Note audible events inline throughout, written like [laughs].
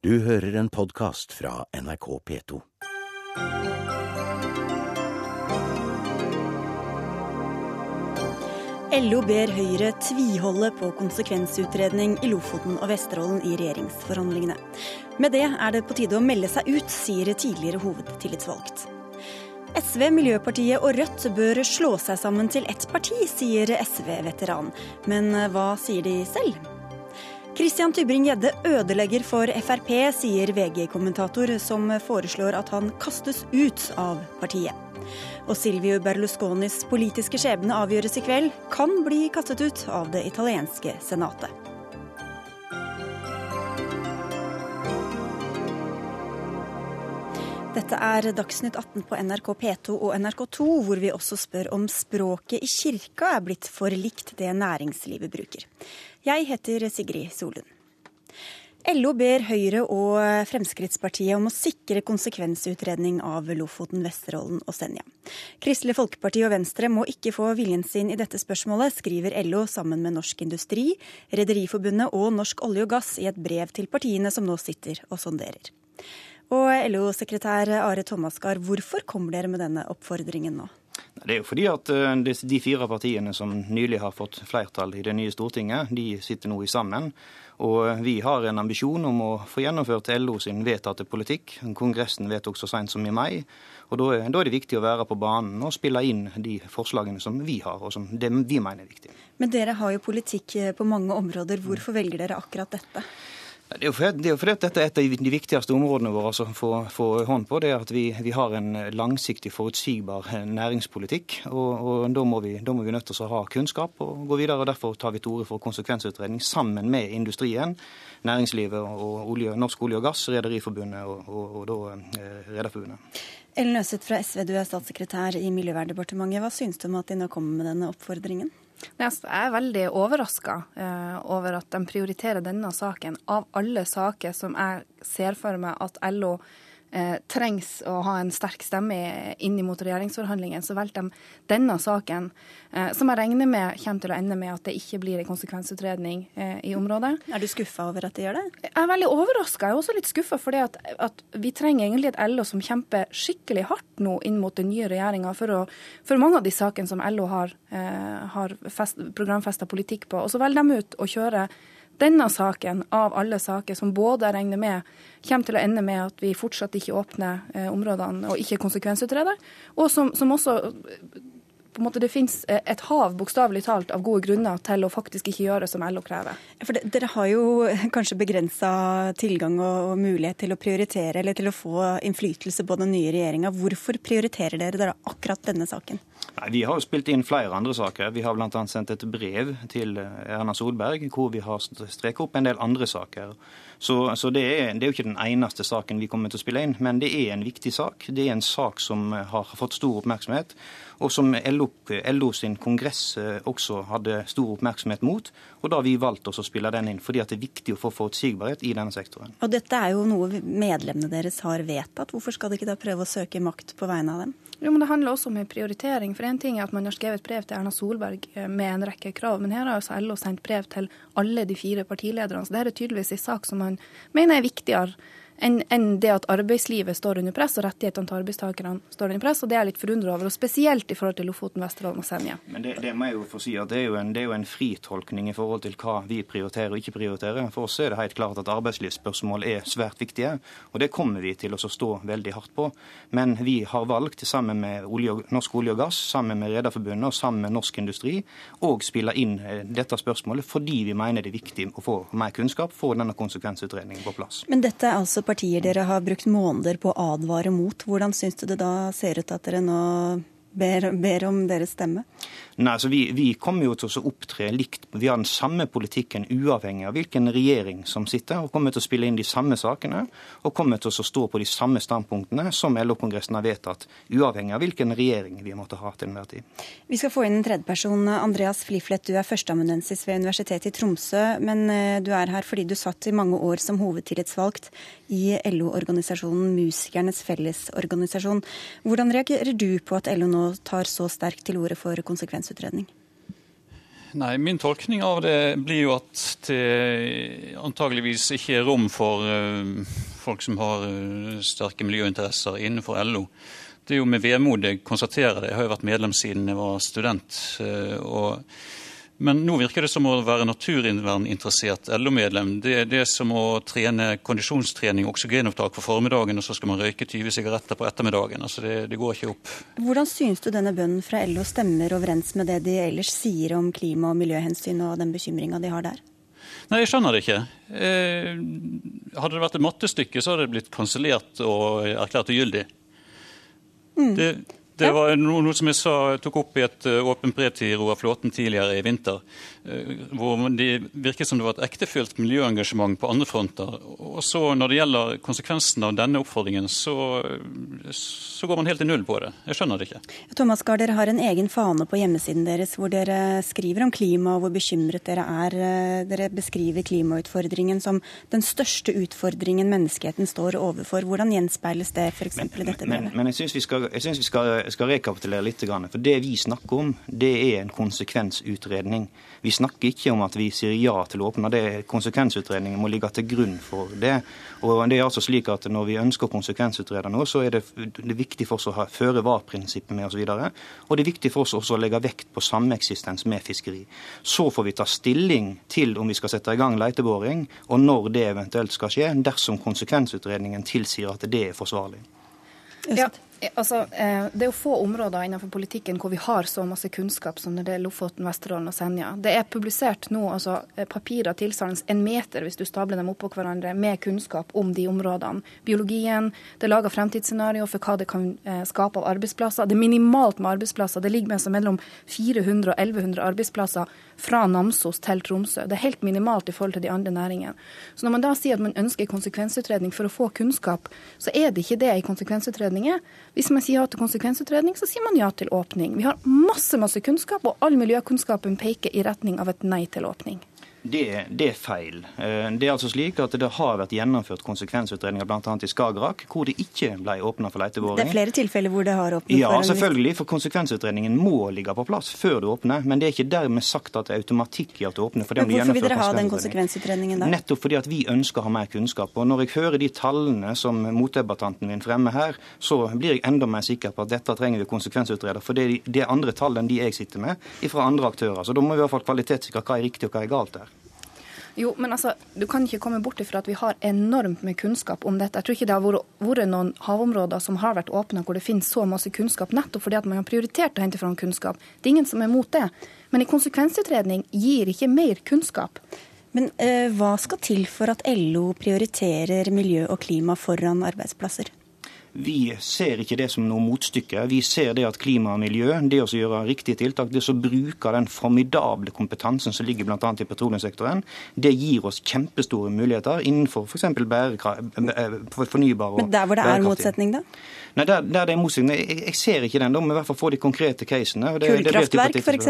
Du hører en podkast fra NRK P2. LO ber Høyre tviholde på konsekvensutredning i Lofoten og Vesterålen i regjeringsforhandlingene. Med det er det på tide å melde seg ut, sier tidligere hovedtillitsvalgt. SV, Miljøpartiet og Rødt bør slå seg sammen til ett parti, sier SV-veteran. Men hva sier de selv? Christian Tybring-Gjedde ødelegger for Frp, sier VG-kommentator, som foreslår at han kastes ut av partiet. Og Silvio Berlusconis politiske skjebne avgjøres i kveld, kan bli kastet ut av det italienske senatet. Dette er Dagsnytt 18 på NRK P2 og NRK2, hvor vi også spør om språket i kirka er blitt for likt det næringslivet bruker. Jeg heter Sigrid Solund. LO ber Høyre og Fremskrittspartiet om å sikre konsekvensutredning av Lofoten, Vesterålen og Senja. Kristelig Folkeparti og Venstre må ikke få viljen sin i dette spørsmålet, skriver LO sammen med Norsk Industri, Rederiforbundet og Norsk olje og gass i et brev til partiene som nå sitter og sonderer. Og LO-sekretær Are Thomasgaard, hvorfor kommer dere med denne oppfordringen nå? Det er jo fordi at eh, de fire partiene som nylig har fått flertall i det nye Stortinget, de sitter nå i sammen. Og vi har en ambisjon om å få gjennomført LO sin vedtatte politikk. Kongressen vedtok så seint som i mai. Og da, er det viktig å være på banen og spille inn de forslagene som vi har, og som vi mener er viktig. Men dere har jo politikk på mange områder. Hvorfor velger dere akkurat dette? Det er jo fordi, er dette er et av de viktigste områdene våre å få, få, hånd på. det er at vi, vi, har en langsiktig, forutsigbar næringspolitikk. og, og da, må vi, da må vi nødt til å ha kunnskap og gå videre. og Derfor tar vi til orde for konsekvensutredning sammen med industrien, næringslivet og olje, Norsk olje og gass, Rederiforbundet og, og, og da eh, Rederforbundet. Ellen Løseth fra SV, du er statssekretær i Miljøverndepartementet. Hva syns du om at de nå kommer med denne oppfordringen? Jeg er veldig overraska eh, over at de prioriterer denne saken. Av alle saker som jeg ser for meg at LO trengs å ha en sterk stemme inn mot regjeringsforhandlingene, så valgte de denne saken, eh, som jeg regner med kommer til å ende med at det ikke blir en konsekvensutredning eh, i området. Er du skuffa over at de gjør det? Jeg er veldig overraska. Jeg er også litt skuffa fordi at, at, vi trenger egentlig et LO som kjemper skikkelig hardt nå inn mot den nye regjeringa for, for, mange av de sakene som LO har, eh, har programfesta politikk på. Og så velger de ut å kjøre denne saken av alle saker, som både jeg regner med kommer til å ende med at vi fortsatt ikke åpner eh, områdene og ikke konsekvensutreder, og som, som også på en måte det finnes eh, et hav bokstavelig talt av gode grunner til å faktisk ikke gjøre som LO krever. For det, Dere har jo [laughs] kanskje begrensa tilgang og, og, mulighet til å prioritere eller til å få innflytelse på den nye regjeringa. Hvorfor prioriterer dere dere akkurat denne saken? Nei, Vi har jo spilt inn flere andre saker. Vi har bl.a. sendt et brev til Erna Solberg hvor vi har streket opp en del andre saker. Så, så det, er, det, er, jo ikke den eneste saken vi kommer til å spille inn, men det er en viktig sak. Det er en sak som har fått stor oppmerksomhet, og som LO, LO sin kongress eh, også hadde stor oppmerksomhet mot. Og da har vi valgt oss å spille den inn, fordi det er viktig å få forutsigbarhet i denne sektoren. Og dette er jo noe medlemmene deres har vedtatt. Hvorfor skal de ikke da prøve å søke makt på vegne av dem? Jo, men Det handler også om en prioritering. For en ting er at Man har skrevet brev til Erna Solberg eh, med en rekke krav, men her har altså LO sendt brev til alle de fire partilederne. Så det er tydeligvis en sak som man mener er viktigere enn en det at arbeidslivet står under press og rettighetene til arbeidstakerne står under press. og Det er jeg litt forundret over, og spesielt i forhold til Lofoten, Vesterålen og Senja. Men det, det, må jeg jo få si at det er jo, en, det er jo en fritolkning i forhold til hva vi prioriterer og ikke prioriterer. For oss er det helt klart at arbeidslivsspørsmål er svært viktige, og det kommer vi til å stå veldig hardt på. Men vi har valgt, sammen med olje, Norsk olje og gass, sammen med Rederforbundet og sammen med Norsk Industri, å spille inn eh, dette spørsmålet fordi vi mener det er viktig å få mer kunnskap, få denne konsekvensutredningen på plass. Men dette er altså partier dere har brukt måneder på å advare mot. Hvordan syns du det da ser ut at dere nå ber, ber om deres stemme? Nei, altså vi, vi, kommer jo til å opptre likt. Vi har den samme politikken uavhengig av hvilken regjering som sitter, og kommer til å spille inn de samme sakene. Og kommer til å stå på de samme standpunktene som LO-kongressen har vedtatt, uavhengig av hvilken regjering vi måtte ha til enhver tid. Vi skal få inn en tredjeperson. Andreas Fliflet, du er førsteamanuensis ved Universitetet i Tromsø. Men eh, du er her fordi du satt i mange år som hovedtillitsvalgt i LO-organisasjonen Musikernes Fellesorganisasjon. Hvordan reagerer du på at LO nå tar så sterkt til orde for konsekvensutredning? Nei, Min tolkning av det blir jo at det antageligvis ikke er rom for uh, folk som har uh, sterke miljøinteresser innenfor LO. Det er jo med vemod jeg konstaterer det. Jeg har jo vært medlem siden jeg var student. Uh, og men nå virker det som å være naturverninteressert LO-medlem. Det er det som å trene kondisjonstrening, oksygenopptak for formiddagen, og så skal man røyke 20 sigaretter på ettermiddagen. Altså det, det, går ikke opp. Hvordan syns du denne bønnen fra LO stemmer overens med det de ellers sier om klima- og miljøhensyn og den bekymringa de har der? Nei, jeg skjønner det ikke. Eh, hadde det vært et mattestykke, så hadde det blitt kansellert og erklært ugyldig. Mm. Det, det var noe som jeg sa, tok opp i et eh, åpent brev til Roar Flåten tidligere i vinter. Eh, hvor det virket som det var et ektefølt miljøengasjement på andre fronter. Og så Når det gjelder konsekvensen av denne oppfordringen, så, så, går man helt i null på det. Jeg skjønner det ikke. Thomas Gahr, dere har en egen fane på hjemmesiden deres hvor dere skriver om klima og hvor bekymret dere er. Eh, dere beskriver klimautfordringen som den største utfordringen menneskeheten står overfor. Hvordan gjenspeiles det f.eks. i dette brevet? Men, men jeg syns vi, vi skal skal rekapitulere litt. For det vi snakker om, det er en konsekvensutredning. Vi snakker ikke om at vi sier ja til å åpne. det Konsekvensutredningen må ligge til grunn for det. Og det er altså slik at Når vi ønsker å konsekvensutrede noe, så er det, det er viktig for oss å ha føre-var-prinsippet med osv. Og, og det er viktig for oss også å legge vekt på sameksistens med fiskeri. Så får vi ta stilling til om vi skal sette i gang leiteboring, og når det eventuelt skal skje, dersom konsekvensutredningen tilsier at det er forsvarlig. Ja, Altså, eh, det er jo få områder innenfor politikken hvor vi har så masse kunnskap som det er Lofoten, Vesterålen og Senja. Det er publisert nå altså, eh, papirer tilsvarende en meter hvis du stabler dem oppå hverandre, med kunnskap om de områdene. Biologien, det er laga fremtidsscenario for hva det kan eh, skape av arbeidsplasser. Det er minimalt med arbeidsplasser. Det ligger seg mellom 400 og 1100 arbeidsplasser fra Namsos til Tromsø. Det er helt minimalt i forhold til de andre næringene. Så når man da sier at man ønsker konsekvensutredning for å få kunnskap, så er det ikke det i konsekvensutredning er. Hvis man sier ja til konsekvensutredning, så sier man ja til åpning. Vi har masse, masse kunnskap, og all miljøkunnskapen peker i retning av et nei til åpning. Det, det, er feil. Eh, det er altså slik at det har vært gjennomført konsekvensutredninger bl.a. i Skagerrak, hvor det ikke ble åpna for leteboring. Det er flere tilfeller hvor det har åpnet ja, for Ja, selvfølgelig. For konsekvensutredningen må ligge på plass før du åpner. Men det er ikke dermed sagt at det er automatikk i at du åpner. For det men hvorfor vil dere ha den konsekvensutredningen da? Nettopp fordi at vi ønsker å ha mer kunnskap. Og når jeg hører de tallene som motdebattanten min fremmer her, så blir jeg enda mer sikker på at dette trenger vi konsekvensutreder. For det er, det andre tall enn de jeg sitter med, fra andre aktører. Så da må vi i hvert fall kvalitetssikre hva er riktig og hva er galt der. Jo, men altså, Du kan ikke komme bort ifra at vi har enormt med kunnskap om dette. Jeg tror ikke det har vært noen havområder som har vært åpna hvor det finnes så masse kunnskap, nettopp fordi at man har prioritert å hente fram kunnskap. Det er ingen som er mot det. Men en konsekvensutredning gir ikke mer kunnskap. Men øh, hva skal til for at LO prioriterer miljø og klima foran arbeidsplasser? Vi ser ikke det som noe motstykke. Vi ser det at klima og miljø, det å gjøre riktige tiltak, det å bruke den formidable kompetansen som ligger bl.a. i petroleumssektoren, det gir oss kjempestore muligheter innenfor f.eks. For eh, fornybar og Men der hvor det er motsetning, da? Nei, der, der det er motsetning, jeg, jeg, ser ikke den. Da må i hvert fall få de konkrete casene. Det, Kullkraftverk f.eks.?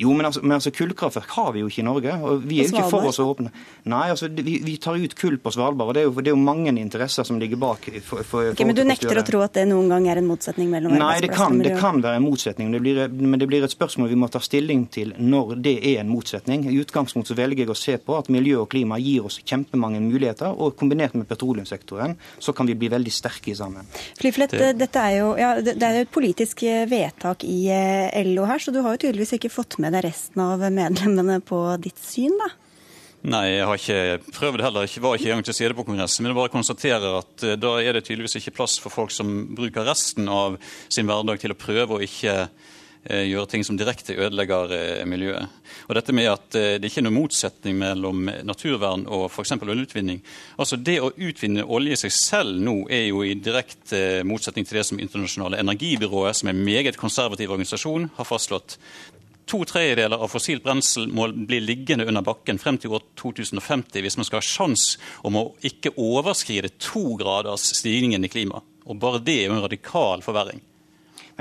Jo, men altså, men altså, kullkraftverk har vi jo ikke i Norge. og Vi er jo ikke for oss å åpne. Nei, altså, vi, vi, tar ut kull på Svalbard, og det er jo, det er jo mange interesser som ligger bak. For, for, okay, men du nekter å tro at det noen gang er en motsetning mellom Nei, det kan, det kan være en motsetning, men det, blir, men det blir et spørsmål vi må ta stilling til når det er en motsetning. I utgangspunktet velger jeg å se på at miljø og klima gir oss kjempemange muligheter, og kombinert med petroleumssektoren så kan vi bli veldig sterke sammen. Flyflett, det... dette er jo ja, det er et politisk eh, vedtak i eh, LO her, så du har jo tydeligvis ikke fått med deg resten av medlemmene på ditt syn, da? Nei, jeg har ikke prøvd heller. Jeg var ikke engang til stede på kongressen. Men jeg bare konstaterer at eh, da er det tydeligvis ikke plass for folk som bruker resten av sin hverdag til å prøve å ikke gjøre ting som direkte ødelegger eh, miljøet. Og dette med at Det ikke er noen motsetning mellom naturvern og f.eks. oljeutvinning. Altså Det å utvinne olje i seg selv nå er jo i direkte motsetning til det som Internasjonale energibyrået, som er en meget konservativ organisasjon, har fastslått. To tredjedeler av fossilt brensel må bli liggende under bakken frem til år 2050 hvis man skal ha sjans om å ikke overskride to graders stigningen i klimaet. Og bare det er jo en radikal forverring.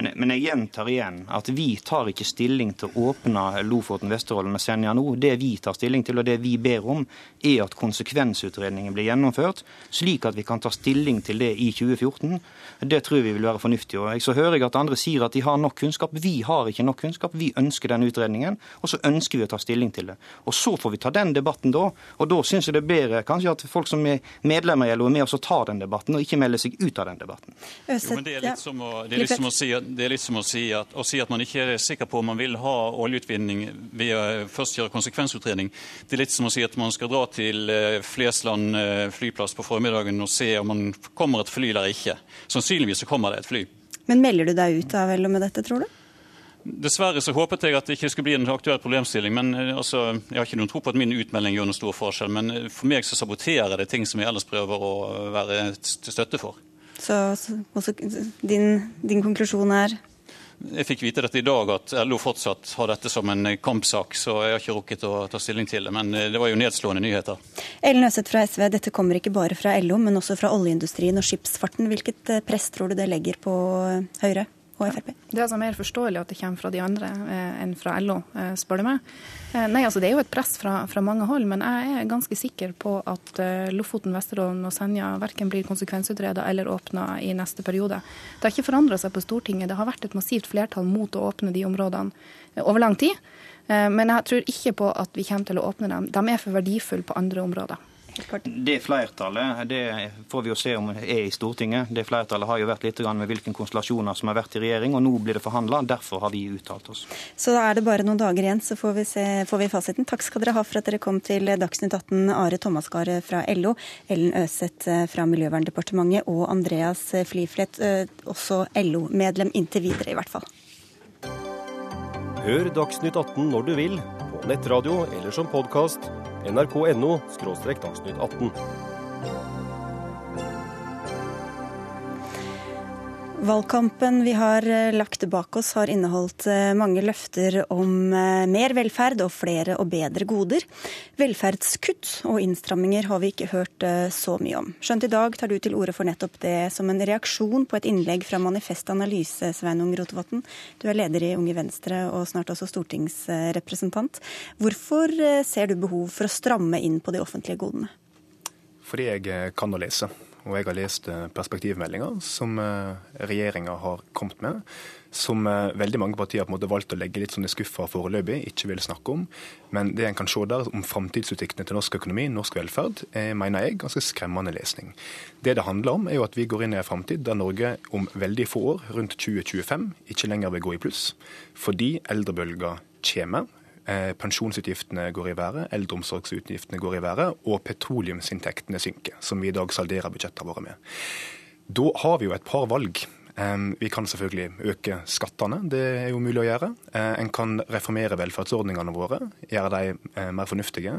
Men, men, jeg gjentar igjen at vi tar ikke stilling til å åpne Lofoten, Vesterålen og Senja nå. Det vi tar stilling til, og det vi ber om, er at konsekvensutredningen blir gjennomført, slik at vi kan ta stilling til det i 2014. Det tror vi vil være fornuftig. Og så hører jeg at andre sier at de har nok kunnskap. Vi har ikke nok kunnskap. Vi ønsker den utredningen, og så ønsker vi å ta stilling til det. Og Så får vi ta den debatten da. Og da syns jeg det er bedre kanskje at folk som er medlemmer i LO, er med oss og tar den debatten, og ikke melder seg ut av den debatten. Jo, men det er litt som å, det er litt som å si at det er litt som å si at, å si at man ikke er sikker på om man vil ha oljeutvinning ved å først gjøre konsekvensutredning. Det er litt som å si at man skal dra til eh, Flesland eh, flyplass på formiddagen og se om man kommer et fly eller ikke. Sannsynligvis så kommer det et fly. Men melder du deg ut av LO med dette, tror du? Dessverre så håpet jeg at det ikke skulle bli en aktuell problemstilling. men eh, altså, Jeg har ikke noen tro på at min utmelding gjør noen stor forskjell. Men for meg så saboterer det ting som jeg ellers prøver å være til støtte for. Så, så din, din, konklusjon er? Jeg fikk vite dette i dag, at LO fortsatt har dette som en kampsak. Så jeg har ikke rukket å ta stilling til det. Men det var jo nedslående nyheter. Ellen Øseth fra SV, dette kommer ikke bare fra LO, men også fra oljeindustrien og skipsfarten. Hvilket eh, press tror du det legger på eh, Høyre? og Frp. Det er altså mer forståelig at det kommer fra de andre eh, enn fra LO, eh, spør du meg. Eh, nei, altså Det er jo et press fra, fra, mange hold, men jeg er ganske sikker på at eh, Lofoten, Vesterålen og Senja verken blir konsekvensutreda eller åpna i neste periode. Det har ikke forandra seg på Stortinget. Det har vært et massivt flertall mot å åpne de områdene eh, over lang tid. Men jeg tror ikke på at vi kommer til å åpne dem. De er for verdifulle på andre områder. Det flertallet det får vi jo se om det er i Stortinget. Det flertallet har jo vært litt med hvilke konstellasjoner som har vært i regjering, og nå blir det forhandla. Derfor har vi uttalt oss. Så da er det bare noen dager igjen, så får vi, se, får vi fasiten. Takk skal dere ha for at dere kom til Dagsnytt 18, Are Thomasgaard fra LO, Ellen Øseth eh, fra Miljøverndepartementet og Andreas Fliflet, eh, også LO-medlem inntil videre, i hvert fall. Hør Dagsnytt 18 når du vil, på nettradio eller som podkast nrk.no dagsnytt 18. Valgkampen vi har eh, lagt bak oss har inneholdt eh, mange løfter om eh, mer velferd og flere og bedre goder. Velferdskutt og innstramminger har vi ikke hørt så mye om. Skjønt i dag tar du til orde for nettopp det som en reaksjon på et innlegg fra Manifest Analyse, Sveinung Rotevatn. Du er leder i Unge Venstre og snart også stortingsrepresentant. Hvorfor ser du behov for å stramme inn på de offentlige godene? Fordi jeg kan å lese. Og jeg har lest eh, perspektivmeldinga som eh, regjeringa har kommet med, som eh, veldig mange partier har valgt å legge litt sånn i skuffa foreløpig, ikke vil snakke om. Men det en kan se der om framtidsutsiktene til norsk økonomi, norsk velferd, er, mener jeg, ganske skremmende lesning. Det det handler om, er jo at vi går inn i en framtid der Norge om veldig få år, rundt 2025, ikke lenger vil gå i pluss. Fordi eldrebølga kommer. Eh, pensjonsutgiftene går i været, eldreomsorgsutgiftene går i været, og petroleumsinntektene synker, som vi i dag salderer budsjettene våre med. Da har vi jo et par valg. Vi kan selvfølgelig øke skattene, det er jo mulig å gjøre. Eh, en kan reformere velferdsordningene våre, gjøre de eh, mer fornuftige.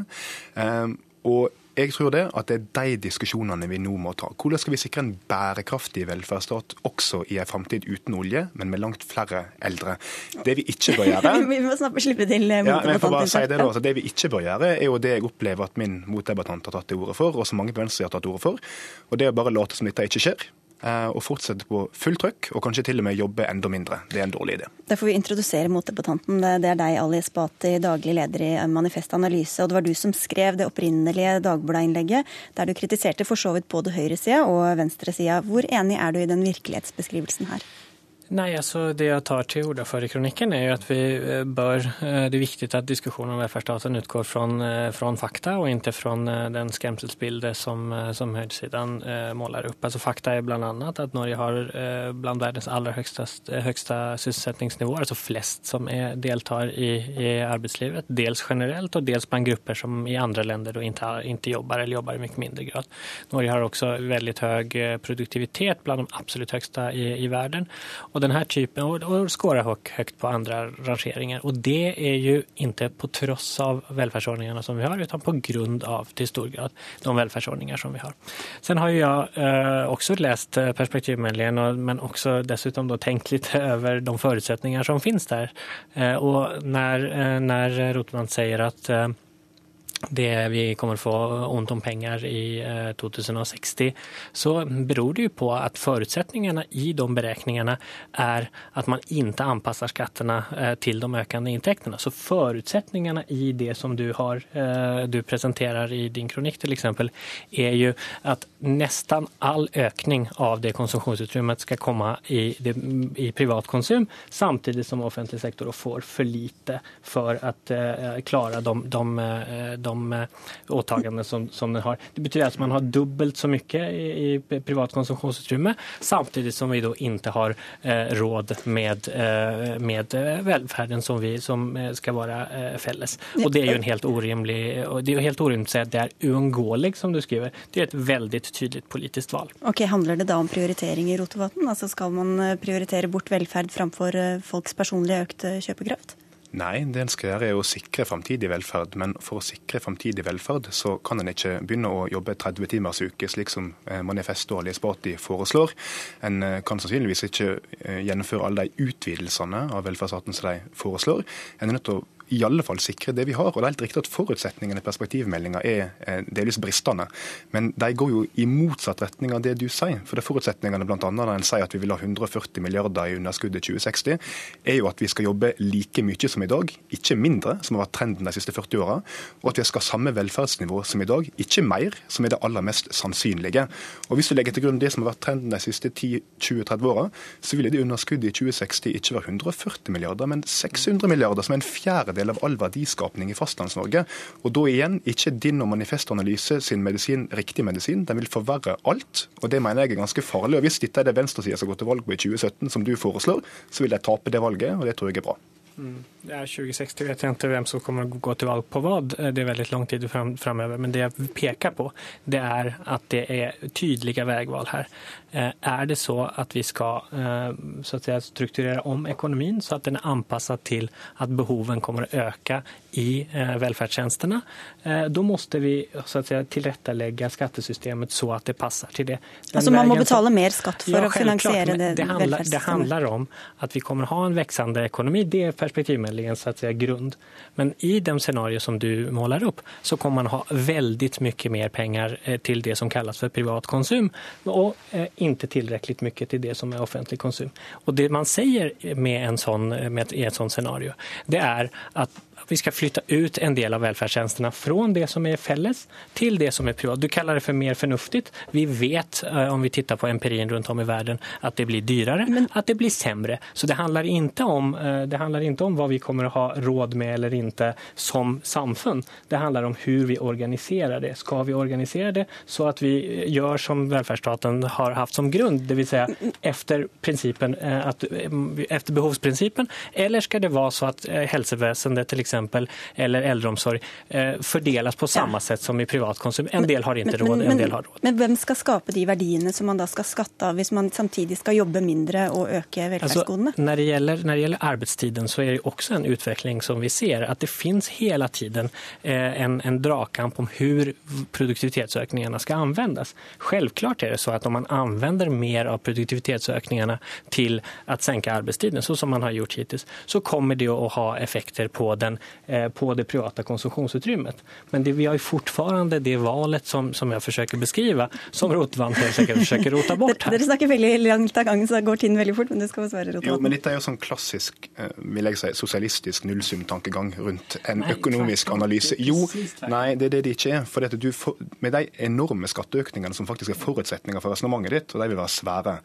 Og jeg tror det at det er de diskusjonene vi nå må ta. Hvordan skal vi sikre en bærekraftig velferdsstat også i en framtid uten olje, men med langt flere eldre? Det vi ikke bør gjøre [laughs] Vi må snakke, slippe til motdebattanten. ja, si Det da, altså, det vi ikke bør gjøre, er jo det jeg opplever at min motdebattant har tatt til orde for, og som mange på Venstre har tatt til orde for. Og det er å bare late som dette ikke skjer. Eh, og fortsette på fullt trøkk, og kanskje til og med jobbe enda mindre. Det er en dårlig idé. Da får vi introdusere motdebattanten. Det er deg, Ali Esbati, daglig leder i Manifest Analyse. Og det var du som skrev det opprinnelige Dagbladet-innlegget, der du kritiserte for så vidt både høyresida og venstresida. Hvor enig er du i den virkelighetsbeskrivelsen her? Nei, altså Det jeg tar til orde for i kronikken, er jo at vi eh, bør eh, Det er viktig at diskusjonen om velferdsstaten utgår fra, eh, fakta, og ikke fra den skremselsbildet som, som høyresiden måler opp. Altså Fakta er bl.a. at Norge har blant verdens aller høyeste, høyeste altså flest som er, deltar i, i, arbeidslivet, dels generelt og dels blant grupper som i andre land ikke jobber eller jobber i mye mindre grad. Norge har også veldig høy produktivitet, blant de absolutt høyeste i, i verden. Og den här typen och, och skårar högt på andra rangeringer. Och det är ju inte på tross av välfärdsordningarna som vi har utan på grund av till stor grad de välfärdsordningar som vi har. Sen har jag eh, också läst eh, perspektivmeldingen men också dessutom då tänkt lite [laughs] över de förutsättningar som finns där. Eh, och när, eh, när Rotman säger att eh, det vi kommer få ont om pengar i 2060 eh, så beror det ju på att förutsättningarna i de beräkningarna är att man inte anpassar skatterna til till de ökande intäkterna. Så förutsättningarna i det som du, har, eh, du presenterar i din kronik till exempel är ju att nästan all ökning av det konsumtionsutrymmet ska komma i, det, i privatkonsum samtidigt som offentlig sektor får för lite för att klara de, de, de de eh, som, som den har. Det betyr at man har dubbelt så mye i, i privat konsumsjonsutrymme, samtidig som vi da ikke har eh, råd med, eh, med velferden som, vi, som skal være vara eh, felles. Og det er jo en helt urimelig det er jo helt urimelig å si at det er uunngåelig, som du skriver. Det er et veldig tydelig politisk valg. Ok, Handler det da om prioritering i Rotevatn? Altså skal man prioritere bort velferd framfor folks personlige økte köpekraft? Nei, det en skal gjøre er å sikre framtidig velferd. Men for å sikre framtidig velferd, så kan en ikke begynne å jobbe 30 timers uke, slik som Manifest og Ali foreslår. En eh, kan sannsynligvis ikke eh, gjennomføre alle de utvidelsene av velferdsstaten som de foreslår. En er nødt til å i alle fall sikre det vi har. Og det er helt riktig at Forutsetningene i perspektivmeldinga er delvis bristende. Men de går jo i motsatt retning av det du sier. For det forutsetningene bl.a. når en sier at vi vil ha 140 milliarder i underskudd i 2060, er jo at vi skal jobbe like mye som i dag, ikke mindre, som har vært trenden de siste 40 åra. Og at vi skal ha samme velferdsnivå som i dag, ikke mer, som er det aller mest sannsynlige. Og Hvis du legger til grunn det som har vært trenden de siste 10-20-30 åra, så ville det underskuddet i 2060 ikke være 140 milliarder, men 600 milliarder, som er en fjerdedel del av all verdiskapning i Fastlands-Norge. Og da igjen, ikke din og Manifestanalyse sin medisin riktig medisin. Den vil forverre alt, og det mener jeg er ganske farlig. Og Hvis dette er det venstresida som går til valg på i 2017, som du foreslår, så vil de tape det valget, og det tror jeg er bra. Mm. Ja, 2060 vet jeg ikke hvem som kommer å gå til valg på hva. Det er veldig lang tid fram, framöver. Men det jeg peker på det er at det er tydelige veivalg her. Er det så at vi skal eh, så att säga, strukturera om ekonomin så at den er anpasset til at behoven kommer å øke i velferdstjenestene, da må vi så att säga, tillrättalägga skattesystemet så at det passer til det. Den altså man må betale mer skatt for ja, å finansiere det, det handler, det handler om at vi kommer ha en veksende ekonomi. Det är perspektivmeldingens så att säga, grund. Men i de scenarier som du målar upp så kommer man ha väldigt mycket mer pengar till det som kallas för privat konsum och inte tillräckligt mycket till det som är offentlig konsum. Och det man säger med en sån, med ett sånt scenario, det är att vi skal flytta ut en del av välfärdstjänsterna fra det som er felles til det som er privat. Du kaller det for mer fornuftig. Vi vet, eh, om vi tittar på empirin rundt om i verden, at det blir dyrare, Men... at det blir sämre. Så det handler ikke om, eh, det handlar inte om vad vi kommer att ha råd med eller ikke som samfunn. Det handler om hvordan vi organiserer det. Skal vi organisere det så at vi gjør som välfärdsstaten har haft som grunn, det vill säga efter, principen, eh, efter behovsprincipen, eller skal det være så at helsevesenet till exempel, eller äldreomsorg fordeles fördelas på samme ja. sätt som i privat konsum. En del har inte men, råd, en del har råd. Men vem ska skapa de verdiene som man da skal skatte av hvis man samtidig skal jobbe mindre og øke välfärdsgodene? Alltså, när, det gäller, när det gäller arbetstiden så är det också en utveckling som vi ser att det finns hela tiden eh, en, en dragkamp om hur produktivitetsökningarna ska användas. Självklart är det så att om man använder mer av produktivitetsökningarna till att sänka arbetstiden så som man har gjort hittills så kommer det att ha effekter på den Eh, på det privata konsumtionsutrymmet. Men det, vi har ju fortfarande det valet som, som jag försöker beskriva, som Rotevatn helt enkelt försöker rota bort [laughs] Her. Dere snakker veldig langt av gangen, så går tiden veldig fort, men du skal få svare, Jo, men dette er jo sånn klassisk, eh, vil jeg si, sosialistisk nullsumtankegang rundt en nei, økonomisk analyse. Jo, nei, det er det det ikke er. For du, med de enorme skatteøkningene som faktisk er forutsetninger for resonnementet ditt, og de vil være svære,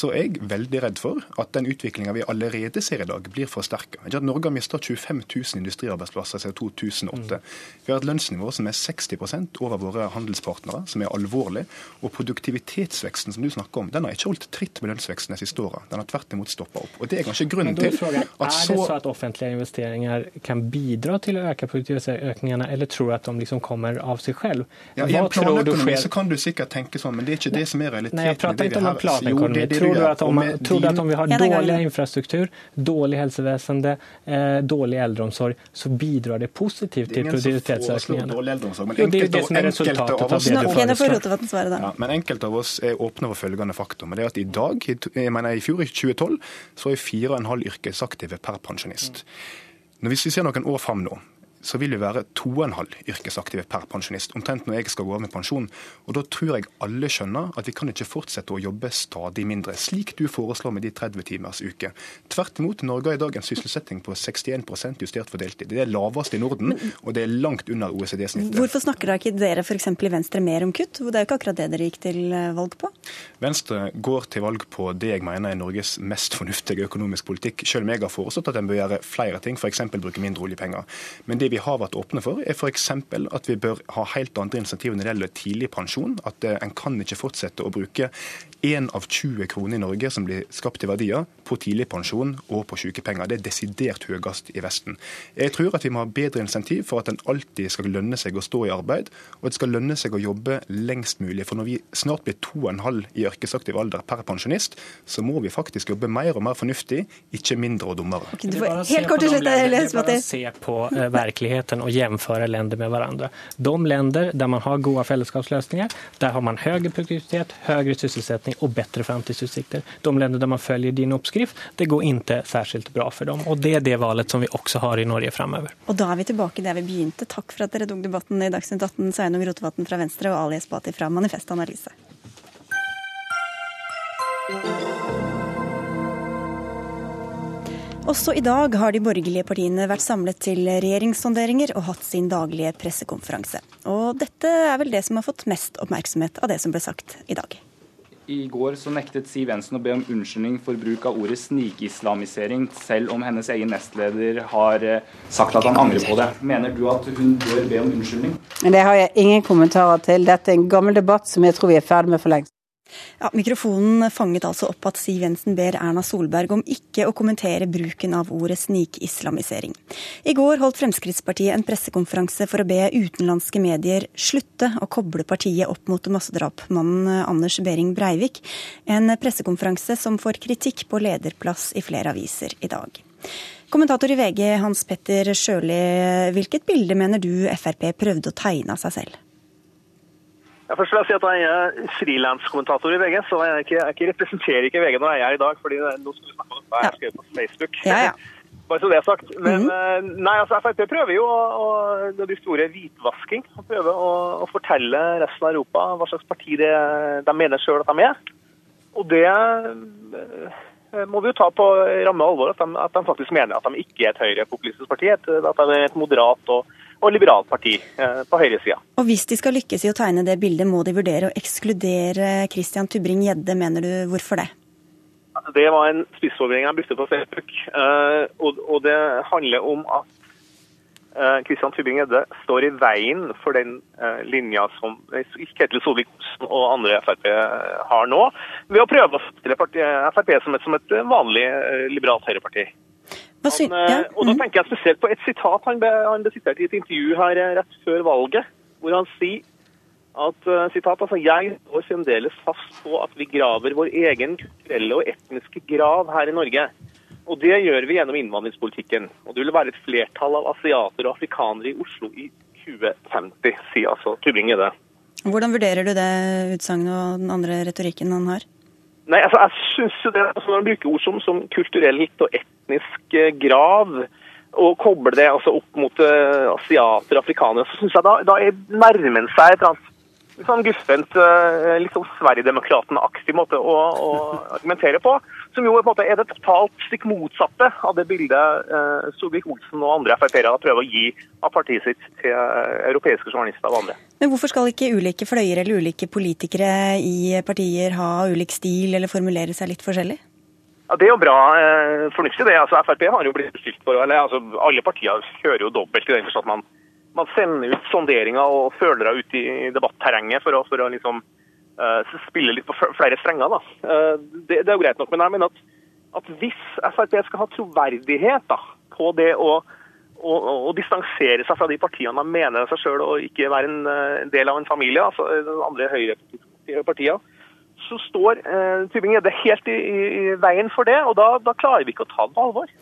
så er jeg veldig redd for at den utviklinga vi allerede ser i dag, blir forsterka. Norge har mista 25 000 industriarbeidsplasser siden 2008. Vi har et lønnsnivå som er 60% over våre handelspartnere, som er alvorlig. Og produktivitetsveksten som du snakker om, den har ikke holdt tritt med lønnsveksten de siste åra. Den har tvert imot stoppa opp. Og Det er kanskje grunnen til at så... Er det så at offentlige investeringer kan bidra til å øke produktivitetsøkningene, eller tror du at de liksom kommer av seg selv? Ja, I en planøkonomi så kan du sikkert tenke sånn, men det er ikke det som er realiteten. Nei, jeg prater ikke om en planøkonomi. Tror, du at om, tror du at om vi har dårlig infrastruktur, dårlig helsevesen, eh, dårlig eldreomsorg, så bidrar det positivt til produktivitetsøkningene. Det er det som er resultatet av, av det du foreslår. Ja, men enkelte av oss er åpne for følgende faktum. det er at I dag, jeg mener i fjor, i 2012, så er fire og en halv yrkesaktive per pensjonist. Hvis vi ser noen år fram nå, så vil vi være to og en halv yrkesaktive per pensjonist. Omtrent når jeg skal gå av med pensjon. Og Da tror jeg alle skjønner at vi kan ikke fortsette å jobbe stadig mindre, slik du foreslår med de 30 timers uke. Tvert imot, Norge har i dag en sysselsetting på 61% justert for deltid. Det er lavest i Norden, og det er langt under OECD-snittet. Hvorfor snakker da ikke dere f.eks. i Venstre mer om kutt? Det er jo ikke akkurat det dere gikk til eh, valg på? Venstre går til valg på det jeg mener er Norges mest fornuftige økonomisk politikk, selv om jeg har foreslått at en bør gjøre flere ting, f.eks. bruke mindre oljepenger. Men det vi har vært åpne for, er f.eks. at vi bør ha helt andre insentiv når det gjelder tidlig pensjon. At eh, en kan ikke fortsette å bruke én av 20 kroner i Norge som blir skapt i verdier, på tidligpensjon og på sykepenger. Det er desidert høyest i Vesten. Jeg tror at vi må ha bedre insentiv for at en alltid skal lønne seg å stå i arbeid, og at det skal lønne seg å jobbe lengst mulig. For når vi snart blir to og en halv i yrkesaktiv alder per pensjonist, så må vi faktisk jobbe mer og mer fornuftig, ikke mindre og dummere. Okay, du får helt kort til slutt, Bare se på virkeligheten og jämföra länder med hverandre. De länder der man har gode fellesskapsløsninger, der har man høyere produktivitet, høyere sysselsättning och bättre framtidsutsikter. De länder där man följer din oppskrift, det går ikke særskilt bra for dem. Og Det er det valet som vi også har i Norge fremover. Og da er vi tilbake der vi begynte. Takk for at dere tok debatten i Dagsnytt 18, Sveinung Rotevatn fra Venstre og Ali Esbati fra Manifest Analyse. Også i dag har de borgerlige partiene vært samlet til regjeringssonderinger og hatt sin daglige pressekonferanse. Og dette er vel det som har fått mest oppmerksomhet av det som ble sagt i dag. I går så nektet Siv Jensen å be om unnskyldning for bruk av ordet snikislamisering, selv om hennes egen nestleder har eh, sagt at han angrer på det. Mener du at hun bør be om unnskyldning? Det har jeg ingen kommentarer til. Dette er en gammel debatt som jeg tror vi er ferdig med for lengst. Ja, mikrofonen fanget altså opp at Siv Jensen ber Erna Solberg om ikke å kommentere bruken av ordet snikislamisering. I går holdt Fremskrittspartiet en pressekonferanse for å be utenlandske medier slutte å koble partiet opp mot massedrapmannen Anders Behring Breivik. En pressekonferanse som får kritikk på lederplass i flere aviser i dag. Kommentator i VG Hans Petter Sjøli, hvilket bilde mener du Frp prøvde å tegne av seg selv? Ja, først vil jeg si at Jeg er frilanskommentator i VG, så jeg, ikke, jeg ikke representerer ikke VG når jeg er i dag. fordi nå skal vi snakke om hva jeg har på Facebook. Ja, ja. [laughs] Bare så det er sagt. Men mm. nei, altså Frp prøver jo å, å, de store hvitvasking. å prøve å, å, fortelle resten av Europa hva slags parti det, de mener sjøl at de er. Og det eh, må vi jo ta på ramme alvor, at de, at de, faktisk mener at de ikke er et høyrepopulistisk parti. At de er et moderat og og liberalt parti eh, på høyresida. Og hvis de skal lykkes i å tegne det bildet, må de vurdere å ekskludere Christian Tubring-Gjedde, mener du. Hvorfor det? Altså, det var en spissformulering jeg brukte på Facebook. Eh, og det handler om at eh, Christian Tubring-Gjedde står i veien for den linja som Ketil Solvik-Olsen og andre Frp har nå, ved å prøve å stille Frp som et, som et vanlig liberalt høyreparti. Han, ja. Eh, og Da mm. tenker jeg spesielt på et sitat han ble, han ble sitert i et intervju her eh, rett før valget, hvor han sier at uh, sitat, altså, jeg står fremdeles fast på at vi graver vår egen kulturelle og etniske grav her i Norge. Og Det gjør vi gjennom innvandringspolitikken. Og Det vil være et flertall av asiater og afrikanere i Oslo i 2050, sier altså Tybring-Gjedde. Hvordan vurderer du det utsagnet og den andre retorikken han har? Nei, altså, jeg synes jo det, altså, Når man bruker ord som, som kulturelt og etnisk eh, grav, og kobler det altså, opp mot uh, asiater og afrikanere, så syns jeg da, da nærmer en seg et eller annet sånn guffent, uh, sånn Sverigedemokraten-aktig måte å, å, argumentere på. Som jo på en måte er det totalt stikk motsatte av det bildet uh, Solvik-Olsen og andre Frp-ere prøver å gi av partiet sitt til europeiske journalister og andre. Men hvorfor skal ikke ulike fløyer eller ulike politikere i partier ha ulik stil eller formulere seg litt forskjellig? Ja, Det er jo bra eh, fornuftig, det. Altså, Frp har jo blitt beskyldt for eller altså, Alle partier kjører jo dobbelt i den forstand at man, man, sender ut sonderinger og følere ut i debatterrenget for å, for å liksom, uh, spille litt på flere strenger. da. Uh, det, det, er jo greit nok. Men jeg mener at, at hvis Frp skal ha troverdighet da, på det å å, å, distansere seg fra de partiene de mener seg sjøl og ikke være en, en, del av en familie, altså andre høyrepartier, så står eh, Tybring-Gjedde helt i, i, veien for det. Og da, da, klarer vi ikke å ta det på alvor.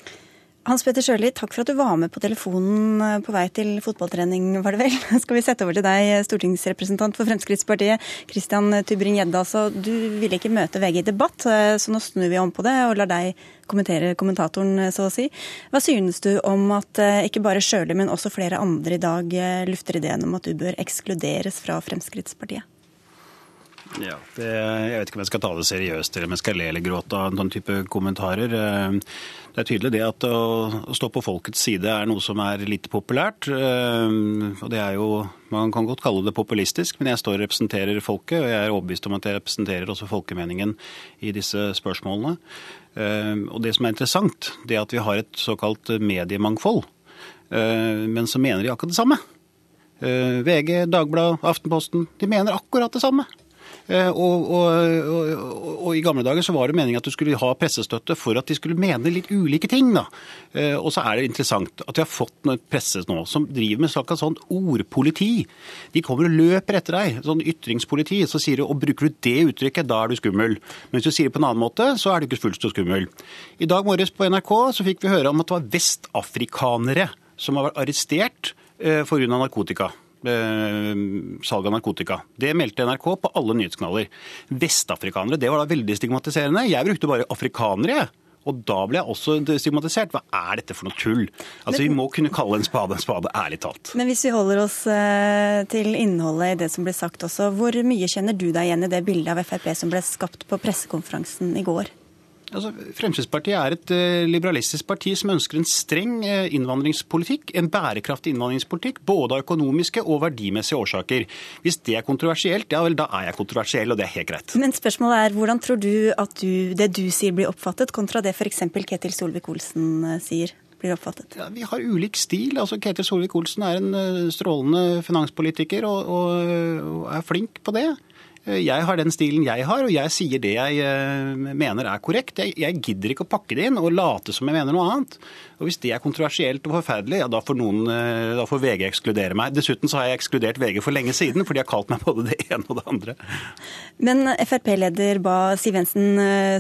Hans Petter Sjøli, takk for at du var med på telefonen eh, på vei til fotballtrening, var det vel. [laughs] Skal vi sette over til deg, stortingsrepresentant for Fremskrittspartiet, Christian Tybring-Gjedde. Altså, du ville ikke møte VG i debatt, eh, så nå snur vi om på det og lar deg kommentere kommentatoren, eh, så å si. Hva synes du om at ikke bare Sjøli, men også flere andre i dag lufter ideen om at du bør ekskluderes fra Fremskrittspartiet? Ja, det, Jeg vet ikke om jeg skal ta det seriøst eller om jeg skal le eller gråte av en sånn type kommentarer. Det er tydelig det at å stå på folkets side er noe som er litt populært. Og det er jo, Man kan godt kalle det populistisk, men jeg står og representerer folket. Og jeg er overbevist om at jeg representerer også folkemeningen i disse spørsmålene. Og det som er interessant, det er at vi har et såkalt mediemangfold. Men så mener de akkurat det samme. VG, Dagbladet, Aftenposten. De mener akkurat det samme. Eh, og, og, og, og, I gamle dager så var det meningen at du skulle ha pressestøtte for at de skulle mene litt ulike ting. da. Eh, og så er det interessant at vi har fått noe presse nå som driver med såkalt sånn ordpoliti. De kommer og løper etter deg, sånn ytringspoliti. Så sier du og bruker du det uttrykket, da er du skummel. Men hvis du sier det på en annen måte, så er du ikke fullt så skummel. I dag morges på NRK så fikk vi høre om at det var vestafrikanere som har vært arrestert eh, pga. narkotika. Eh, salg av narkotika. Det meldte NRK på alle nyhetskanaler. Vestafrikanere, det var da veldig stigmatiserende. Jeg brukte bare afrikanere, Og da ble jeg også stigmatisert. Hva er dette for noe tull? Altså, Vi må kunne kalle en spade en spade, ærlig talt. Men hvis vi holder oss eh, til innholdet i det som ble sagt også, hvor mye kjenner du deg igjen i det bildet av Frp som ble skapt på pressekonferansen i går? Altså, Fremskrittspartiet er et uh, liberalistisk parti som ønsker en streng uh, innvandringspolitikk. En bærekraftig innvandringspolitikk, både av økonomiske og verdimessige årsaker. Hvis det er kontroversielt, ja vel, da er jeg kontroversiell, og det er helt greit. Men spørsmålet er, hvordan tror du at du, det du sier blir oppfattet, kontra det f.eks. Ketil Solvik-Olsen uh, sier? blir oppfattet? Ja, vi har ulik stil. Altså, Ketil Solvik-Olsen er en strålende finanspolitiker og, og, og er flink på det. Eh, jeg har den stilen jeg har, og jeg sier det jeg eh, mener er korrekt. Jeg, jeg, gidder ikke å pakke det inn og late som jeg mener noe annet. Og Hvis det er kontroversielt og forferdelig, ja, da får, noen, eh, da får VG ekskludere meg. Dessuten så har jeg ekskludert VG for lenge siden, for de har kalt meg både det ene og det andre. Men Frp-leder Siv Jensen,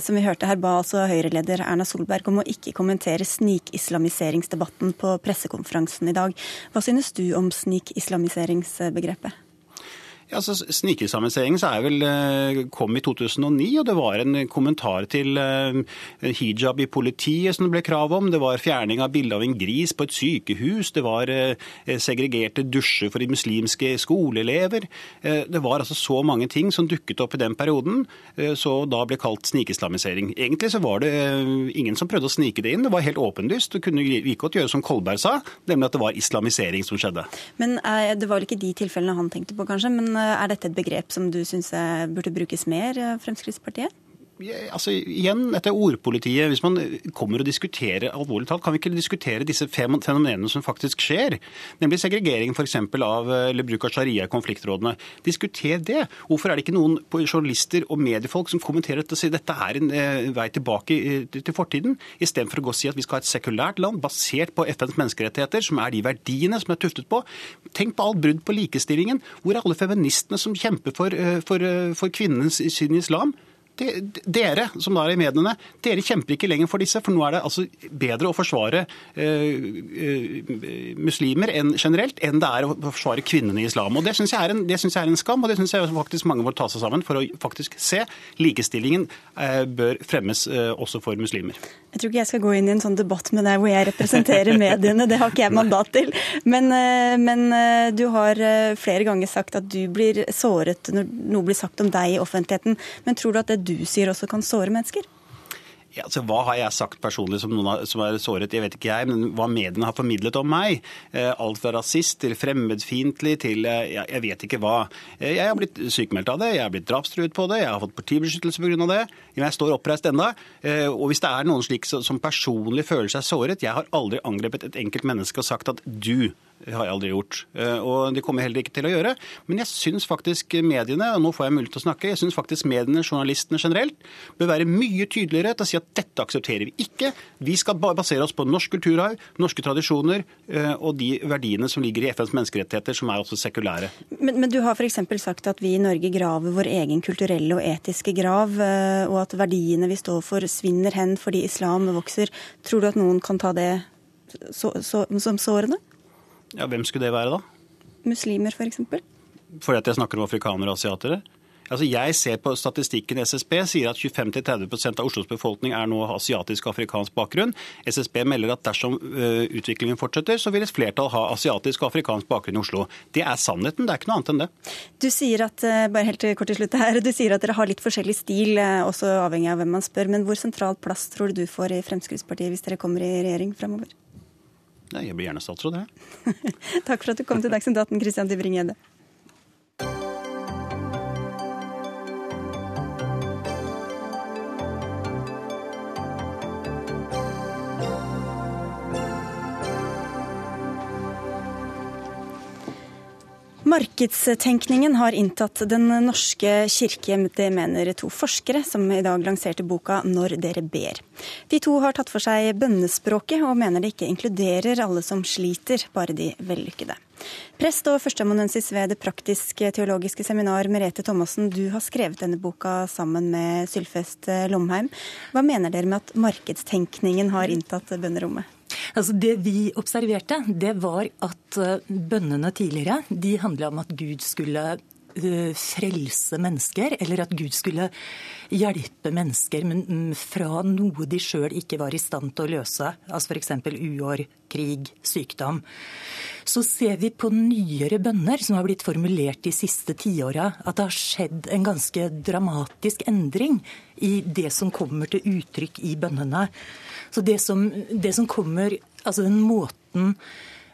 som vi hørte her, ba altså Høyre-leder Erna Solberg om å ikke kommentere snikislamiseringsdebatten på pressekonferansen i dag. Hva synes du om snikislamiseringsbegrepet? Ja, altså, er vel, eh, kom i 2009, og det var en kommentar til uh, hijab i politiet som det ble krav om. Det var fjerning av bilde av en gris på et sykehus. Det var uh, segregerte dusjer for de muslimske skoleelever. Det var altså så mange ting som dukket opp i den perioden, så da ble kalt snikislamisering. Egentlig så var det ingen som prøvde å snike det inn. Det var helt åpenlyst. Du kunne like godt gjøre som Kolberg sa, nemlig at det var islamisering som skjedde. Men Det var vel ikke de tilfellene han tenkte på, kanskje? men er dette et begrep som du syns burde brukes mer, eh, Fremskrittspartiet? Altså igjen, dette ordpolitiet. Hvis man kommer og diskuterer alvorlig talt, kan vi ikke diskutere disse fenomenene som faktisk skjer? Nemlig segregering f.eks. av eller bruk av sharia i konfliktrådene. Diskuter det. Hvorfor er det ikke noen journalister og mediefolk som kommenterer dette og sier dette er en eh, vei tilbake eh, til fortiden, istedenfor å gå og si at vi skal ha et sekulært land basert på FNs menneskerettigheter, som er de verdiene som er tuftet på. Tenk på alt brudd på likestillingen. Hvor er alle feministene som kjemper for, eh, for, for kvinnens syn i islam? Dere som da er i mediene, dere kjemper ikke lenger for disse. For nå er det altså bedre å forsvare uh, uh, muslimer enn, generelt enn det er å forsvare kvinnene i islam. Og Det syns jeg, jeg, er en skam, og det syns jeg faktisk mange må ta seg sammen for å faktisk se. Likestillingen eh, bør fremmes også for muslimer. Jeg tror ikke jeg skal gå inn i en sånn debatt med deg hvor jeg representerer [laughs] mediene, det har ikke jeg mandat til. Men, men du har flere ganger sagt at du blir såret når noe blir sagt om deg i offentligheten. Men tror du at det du sier også kan såre mennesker? Ja, altså, hva har jeg sagt personlig som noen som er såret? Jeg vet ikke jeg, men hva mediene har formidlet om meg. Eh, alt fra rasist til fremmedfiendtlig til eh, jeg vet ikke hva. Eh, jeg har blitt sykemeldt av det, jeg har blitt drapstruet på det, jeg har fått partibeskyttelse pga. det. Men jeg står oppreist ennå. Og hvis det er noen slik som personlig føler seg såret Jeg har aldri angrepet et enkelt menneske og sagt at du det har jeg aldri gjort. Eh, og det kommer jeg heller ikke til å gjøre. Men jeg syns faktisk mediene, og nå får jeg mulighet til å snakke, jeg syns faktisk mediene, journalistene generelt, bør være mye tydeligere til å si at dette aksepterer vi ikke. Vi skal basere oss på norsk kulturarv, norske tradisjoner eh, og de verdiene som ligger i FNs menneskerettigheter, som er også sekulære. Men, men du har f.eks. sagt at vi i Norge graver vår egen kulturelle og etiske grav, eh, og at verdiene vi står for svinner hen fordi islam vokser. Tror du at noen kan ta det så, så, som sårende? Ja, Hvem skulle det være, da? Muslimer, f.eks.? For Fordi at jeg snakker om afrikanere og asiatere? Altså jeg ser på Statistikken SSB sier at 25-30% av Oslos befolkning er nå asiatisk og afrikansk bakgrunn. SSB melder at dersom uh, utviklingen fortsetter, så vil et flertall ha asiatisk og afrikansk bakgrunn i Oslo. Det er sannheten, det er ikke noe annet enn det. Du sier at bare helt kort til slutt her, du sier at dere har litt forskjellig stil, også avhengig av hvem man spør. Men hvor sentral plass tror du du får i Fremskrittspartiet hvis dere kommer i regjering fremover? Jeg blir gjerne statsråd, jeg. [laughs] Takk for at du kom til Dagsnytt 18, Christian Tybring-Gjedde. Markedstenkningen har inntatt Den norske kirke, det mener to forskere som i dag lanserte boka 'Når dere ber'. De to har tatt for seg bønnespråket, og mener det ikke inkluderer alle som sliter, bare de vellykkede. Prest og førsteamanuensis ved Det praktisk-teologiske seminar, Merete Thomassen, du har skrevet denne boka sammen med Sylfest Lomheim. Hva mener dere med at markedstenkningen har inntatt bønnerommet? Altså det vi observerte, det var at eh, bønnene tidligere de handla om at Gud skulle eh, frelse mennesker, eller at Gud skulle hjelpe mennesker men fra noe de sjøl ikke var i stand til å løse, altså f.eks. uår, krig, sykdom. Så ser vi på nyere bønner som har blitt formulert de siste tiåra, at det har skjedd en ganske dramatisk endring i det som kommer til uttrykk i bønnene. Så det som, det som kommer Altså den måten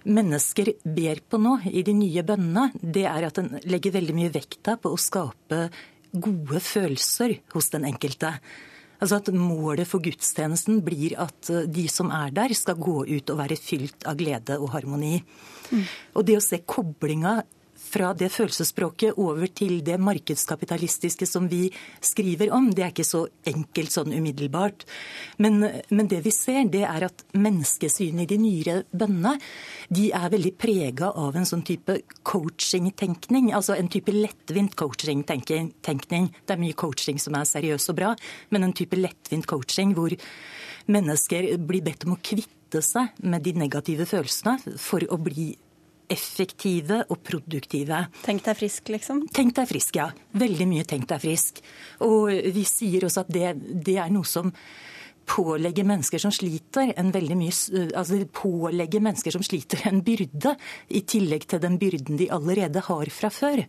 mennesker ber på nå i de nye bønnene, det er at den legger veldig mye vekta på å skape gode følelser hos den enkelte. Altså at Målet for gudstjenesten blir at de som er der, skal gå ut og være fylt av glede og harmoni. Mm. Og det å se koblinga fra det følelsesspråket over til det markedskapitalistiske som vi skriver om. Det er ikke så enkelt sånn umiddelbart. Men, men det vi ser, det er at menneskesynet i de nyere bønnene de er veldig prega av en sånn type coaching-tenkning. Altså en type lettvint coaching-tenkning. Det er mye coaching som er seriøs og bra, men en type lettvint coaching hvor mennesker blir bedt om å kvitte seg med de negative følelsene for å bli effektive og produktive. Tenk deg frisk, liksom? Tenk deg frisk, ja. Veldig mye tenk deg frisk. Og vi sier også at det, det er noe som pålegger mennesker som sliter en veldig mye, altså pålegger mennesker som sliter en byrde, i tillegg til den byrden de allerede har fra før.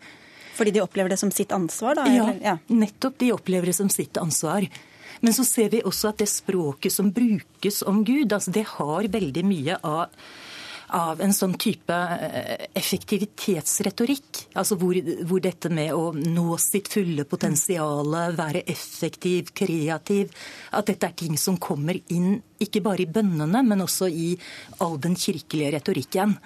Fordi de opplever det som sitt ansvar, da? Ja, ja, nettopp. De opplever det som sitt ansvar. Men så ser vi også at det språket som brukes om Gud, altså det har veldig mye av av en sånn type eh, effektivitetsretorikk. Altså hvor, hvor, dette med å nå sitt fulle potensial, være effektiv, kreativ At dette er ting som kommer inn ikke bare i bønnene, men også i all den kirkelige retorikken.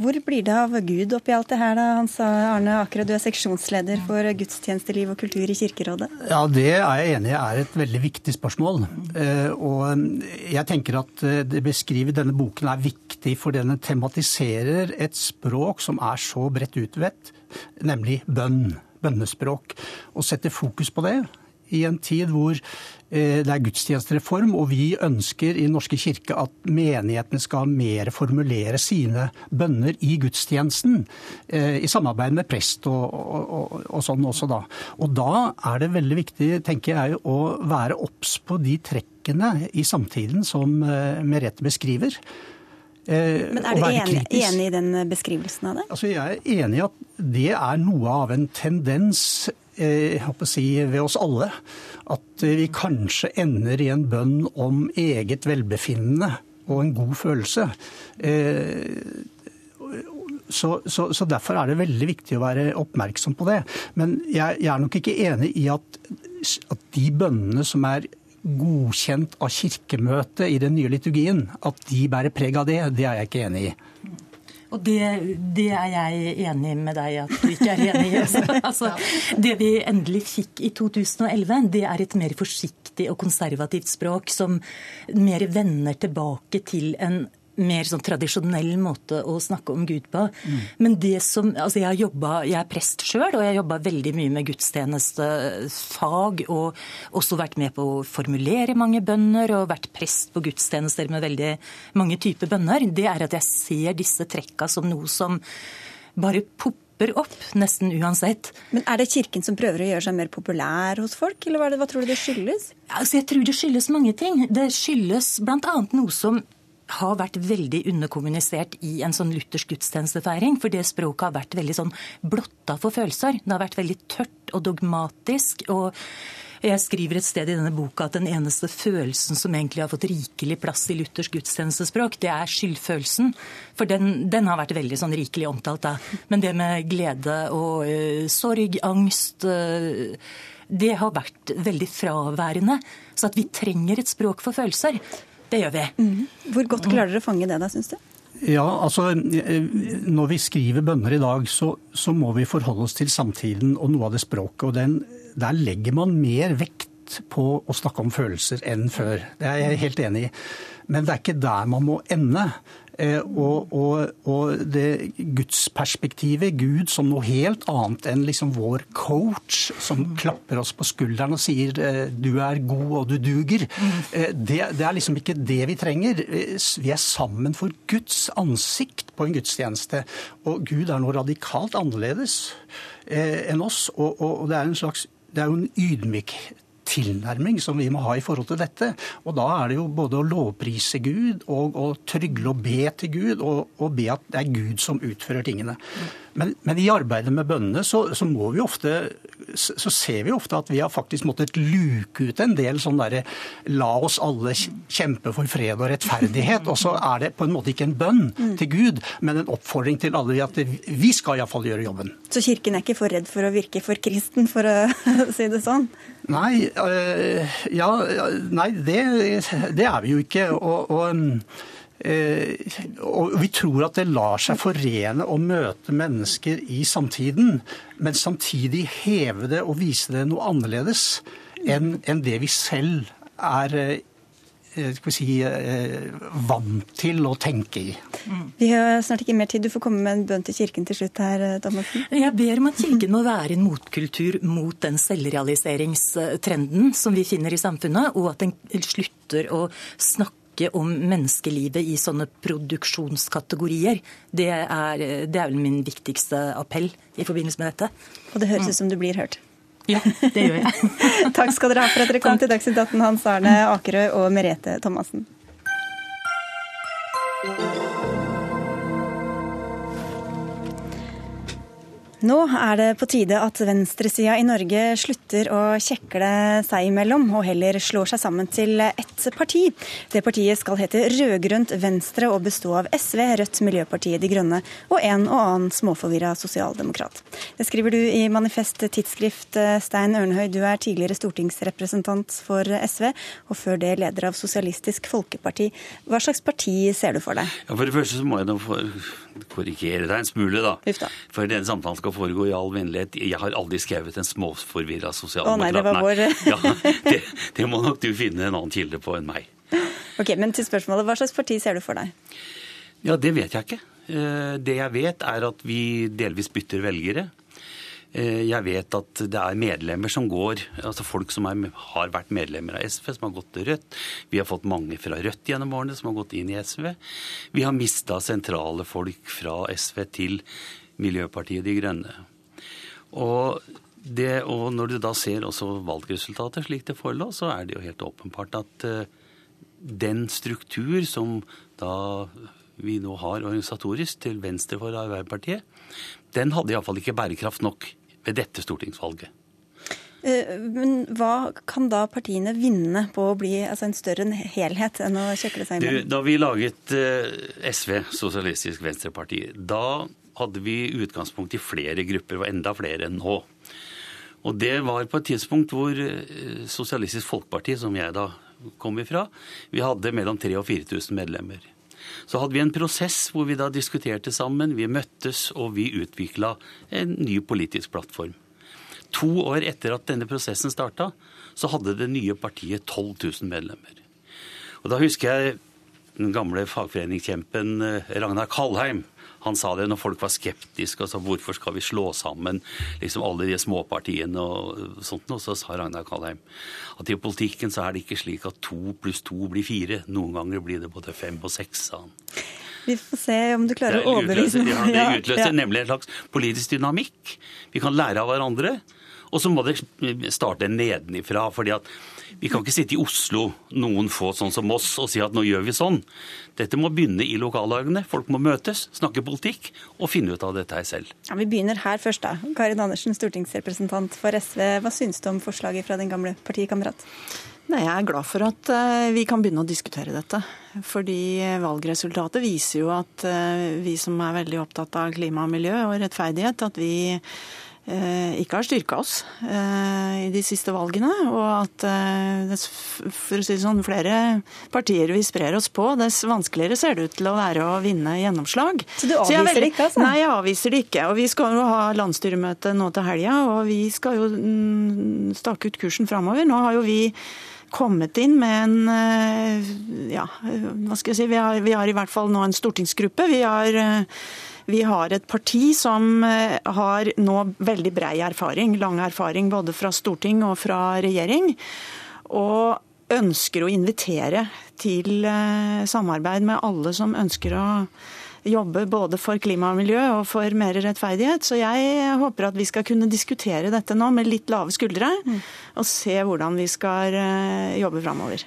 Hvor blir det av Gud oppi alt det her, da? Han sa Arne Akerø, du er seksjonsleder for gudstjenesteliv og kultur i Kirkerådet. Ja, det er jeg enig i er et veldig viktig spørsmål. Eh, og jeg tenker at eh, det beskriver denne boken er viktig, for den tematiserer et språk som er så bredt utvett, nemlig bønn. Bønnespråk. Og setter fokus på det i en tid hvor eh, det er gudstjenestereform, og vi ønsker i Norske kirke at menighetene skal mer formulere sine bønner i gudstjenesten. Eh, I samarbeid med prest og, og, og, sånn også, da. Og da er det veldig viktig, tenker jeg, å være obs på de trekkene i samtiden som eh, Merete beskriver. Men Er du enig, enig, i den beskrivelsen av det? Altså, jeg er enig i at det er noe av en tendens Eh, jeg håper å si, ved oss alle at vi kanskje ender i en bønn om eget velbefinnende og en god følelse. Eh, så, så, så, Derfor er det veldig viktig å være oppmerksom på det. Men jeg, jeg er nok ikke enig i at, at de bønnene som er godkjent av Kirkemøtet i den nye liturgien, at de bærer preg av det, det er jeg ikke enig i. Og det, det, er jeg enig med deg at du ikke er enig i. Altså, [laughs] altså, det vi endelig fikk i 2011, det er et mer forsiktig og konservativt språk som mer vender tilbake til en mer sånn tradisjonell måte å snakke om Gud på. Mm. Men det som Altså, jeg, jobbet, jeg er prest sjøl, og jeg har jobba veldig mye med gudstjenestefag. Og også vært med på å formulere mange bønner, og vært prest på gudstjenester med veldig mange typer bønner. Det er at jeg ser disse trekka som noe som bare popper opp, nesten uansett. Men Er det Kirken som prøver å gjøre seg mer populær hos folk, eller hva, det, hva tror du det skyldes? Altså, jeg tror det skyldes mange ting. Det skyldes bl.a. noe som har vært veldig underkommunisert i en sånn luthersk gudstjenestefeiring. For det språket har vært veldig sånn blotta for følelser. Det har vært veldig tørt og dogmatisk. og jeg skriver et sted i denne boka at den eneste følelsen som egentlig har fått rikelig plass i Luthers gudstjenestespråk, det er skyldfølelsen. For den, den har vært veldig sånn rikelig omtalt da. Men det med glede og uh, sorg, angst uh, det har vært veldig fraværende. Så at vi trenger et språk for følelser, det gjør vi. Mm. Hvor godt klarer dere å fange det da, syns du? Ja, altså Når vi skriver bønner i dag, så, så, må vi forholde oss til samtiden og noe av det språket. og den, Der legger man mer vekt på å snakke om følelser enn før. Det er jeg helt enig i. Men det er ikke der man må ende. Eh, og, og, og, det gudsperspektivet, Gud som noe helt annet enn liksom vår coach som klapper oss på skulderen og sier eh, 'du er god og du duger', eh, det, det er liksom ikke det vi trenger. Vi er sammen for Guds ansikt på en gudstjeneste. Og Gud er noe radikalt annerledes enn oss. Og, og det er en slags det er jo en ydmyk, tilnærming som vi må ha i forhold til dette. Og da er det jo både å lovprise Gud og å trygle og be til Gud, og, og be at det er Gud som utfører tingene. Men, men i arbeidet med bønnene så, så, må vi ofte så ser vi ofte at vi har faktisk måttet luke ut en del sånn derre La oss alle kjempe for fred og rettferdighet. Og så er det på en måte ikke en bønn til Gud, men en oppfordring til alle at vi skal iallfall gjøre jobben. Så Kirken er ikke for redd for å virke for kristen, for å [laughs] si det sånn? Nei, øh, ja, nei det, det, er vi jo ikke. og, og Eh, og vi tror at det lar seg forene å møte mennesker i samtiden, men samtidig heve det og vise det noe annerledes enn det vi selv er eh, si, eh, vant til å tenke i. Vi har snart ikke mer tid. Du får komme med en bønn til Kirken til slutt her, Damadsen. Jeg ber om at Kirken må være en motkultur mot den selvrealiseringstrenden som vi finner i samfunnet, og at den slutter å snakke snakke om menneskelivet i sånne produksjonskategorier. Det er, det er vel min viktigste appell i forbindelse med dette. Og det høres ut som du blir hørt. Ja, det gjør jeg. [laughs] Takk skal dere ha for at dere kom til Dagsnytt 18, Hans Arne Akerø og Merete Thomassen. Nå er det på tide at venstresida i Norge slutter å kjekle seg imellom, og heller slår seg sammen til ett parti. Det partiet skal hete Rød-grønt Venstre og bestå av SV, Rødt, Miljøpartiet De Grønne og en og annen småforvirra sosialdemokrat. Det skriver du i Manifest Tidsskrift, Stein Ørnhøi, Du er tidligere stortingsrepresentant for SV, og før det leder av Sosialistisk Folkeparti. Hva slags parti ser du for deg? Ja, for det første så må jeg nå korrigere deg en smule, da. For denne samtalen skal foregå i all vennlighet. Jeg har aldri skrevet en småforvirra sosialdemokrat. Å nei, det var vår... [laughs] ja, det, det, må nok du finne en annen kilde på enn meg. Ok, Men til spørsmålet, hva slags parti ser du for deg? Ja, Det vet jeg ikke. Eh, det jeg vet, er at vi delvis bytter velgere. Eh, jeg vet at det er medlemmer som går, altså folk som er, har vært medlemmer av SV, som har gått til Rødt. Vi har fått mange fra Rødt gjennom årene som har gått inn i SV. Vi har mista sentrale folk fra SV til Miljøpartiet De Grønne. Og, det, og når du da ser også valgresultatet slik det forelå, så er det jo helt åpenbart at uh, den struktur som da vi nå har organisatorisk til venstre for Arbeiderpartiet, den hadde iallfall ikke bærekraft nok ved dette stortingsvalget. Eh, men hva kan da partiene vinne på å bli altså en større helhet enn å kjøkle seg imellom? Da vi laget eh, SV, Sosialistisk Venstreparti, da hadde vi utgangspunkt i flere grupper, og enda flere enn nå. Og det var på et tidspunkt hvor eh, Sosialistisk Folkeparti, som jeg da kom ifra, vi hadde mellom 3000 og 4000 medlemmer. Så hadde vi en prosess hvor vi da diskuterte sammen, vi møttes og vi utvikla en ny politisk plattform. To år etter at denne prosessen starta, så hadde det nye partiet 12 000 medlemmer. Og da husker jeg den gamle fagforeningskjempen eh, Ragnar Kalheim. Han sa det når folk var skeptiske. altså Hvorfor skal vi slå sammen liksom alle de småpartiene og sånt. Og så sa Ragnar Kalheim at i politikken så er det ikke slik at to pluss to blir fire. Noen ganger blir det både fem og seks, sa han. Vi får se om du klarer å overbevise Ja, det [laughs] utløser ja. nemlig en slags politisk dynamikk. Vi kan lære av hverandre. Og så må det starte nedenifra. fordi at vi kan ikke sitte i Oslo, noen få sånn som oss, og si at nå gjør vi sånn. Dette må begynne i lokallagene. Folk må møtes, snakke politikk og finne ut av dette her selv. Ja, vi begynner her først, da. Karin Andersen, stortingsrepresentant for SV. Hva syns du om forslaget fra din gamle partikamerat? Nei, Jeg er glad for at eh, vi kan begynne å diskutere dette. Fordi valgresultatet viser jo at eh, vi som er veldig opptatt av klima og miljø og rettferdighet, at vi Eh, ikke har styrka oss eh, i de siste valgene. Og at eh, for å si det sånn, flere partier vi sprer oss på, dess vanskeligere ser det ut til å være å vinne gjennomslag. Så du avviser veldig, det ikke? altså? Nei, jeg avviser det ikke. Og vi skal jo ha landsstyremøte nå til helga, og vi skal jo mm, stake ut kursen framover. Nå har jo vi kommet inn med en Ja, hva skal jeg si. Vi har, vi har i hvert fall nå en stortingsgruppe. Vi har vi har et parti som eh, har nå veldig brei erfaring, lang erfaring både fra storting og fra regjering. Og ønsker å invitere til eh, samarbeid med alle som ønsker å jobbe både for klima og miljø og for mer rettferdighet. Så jeg håper at vi skal kunne diskutere dette nå med litt lave skuldre, mm. og se hvordan vi skal eh, jobbe framover.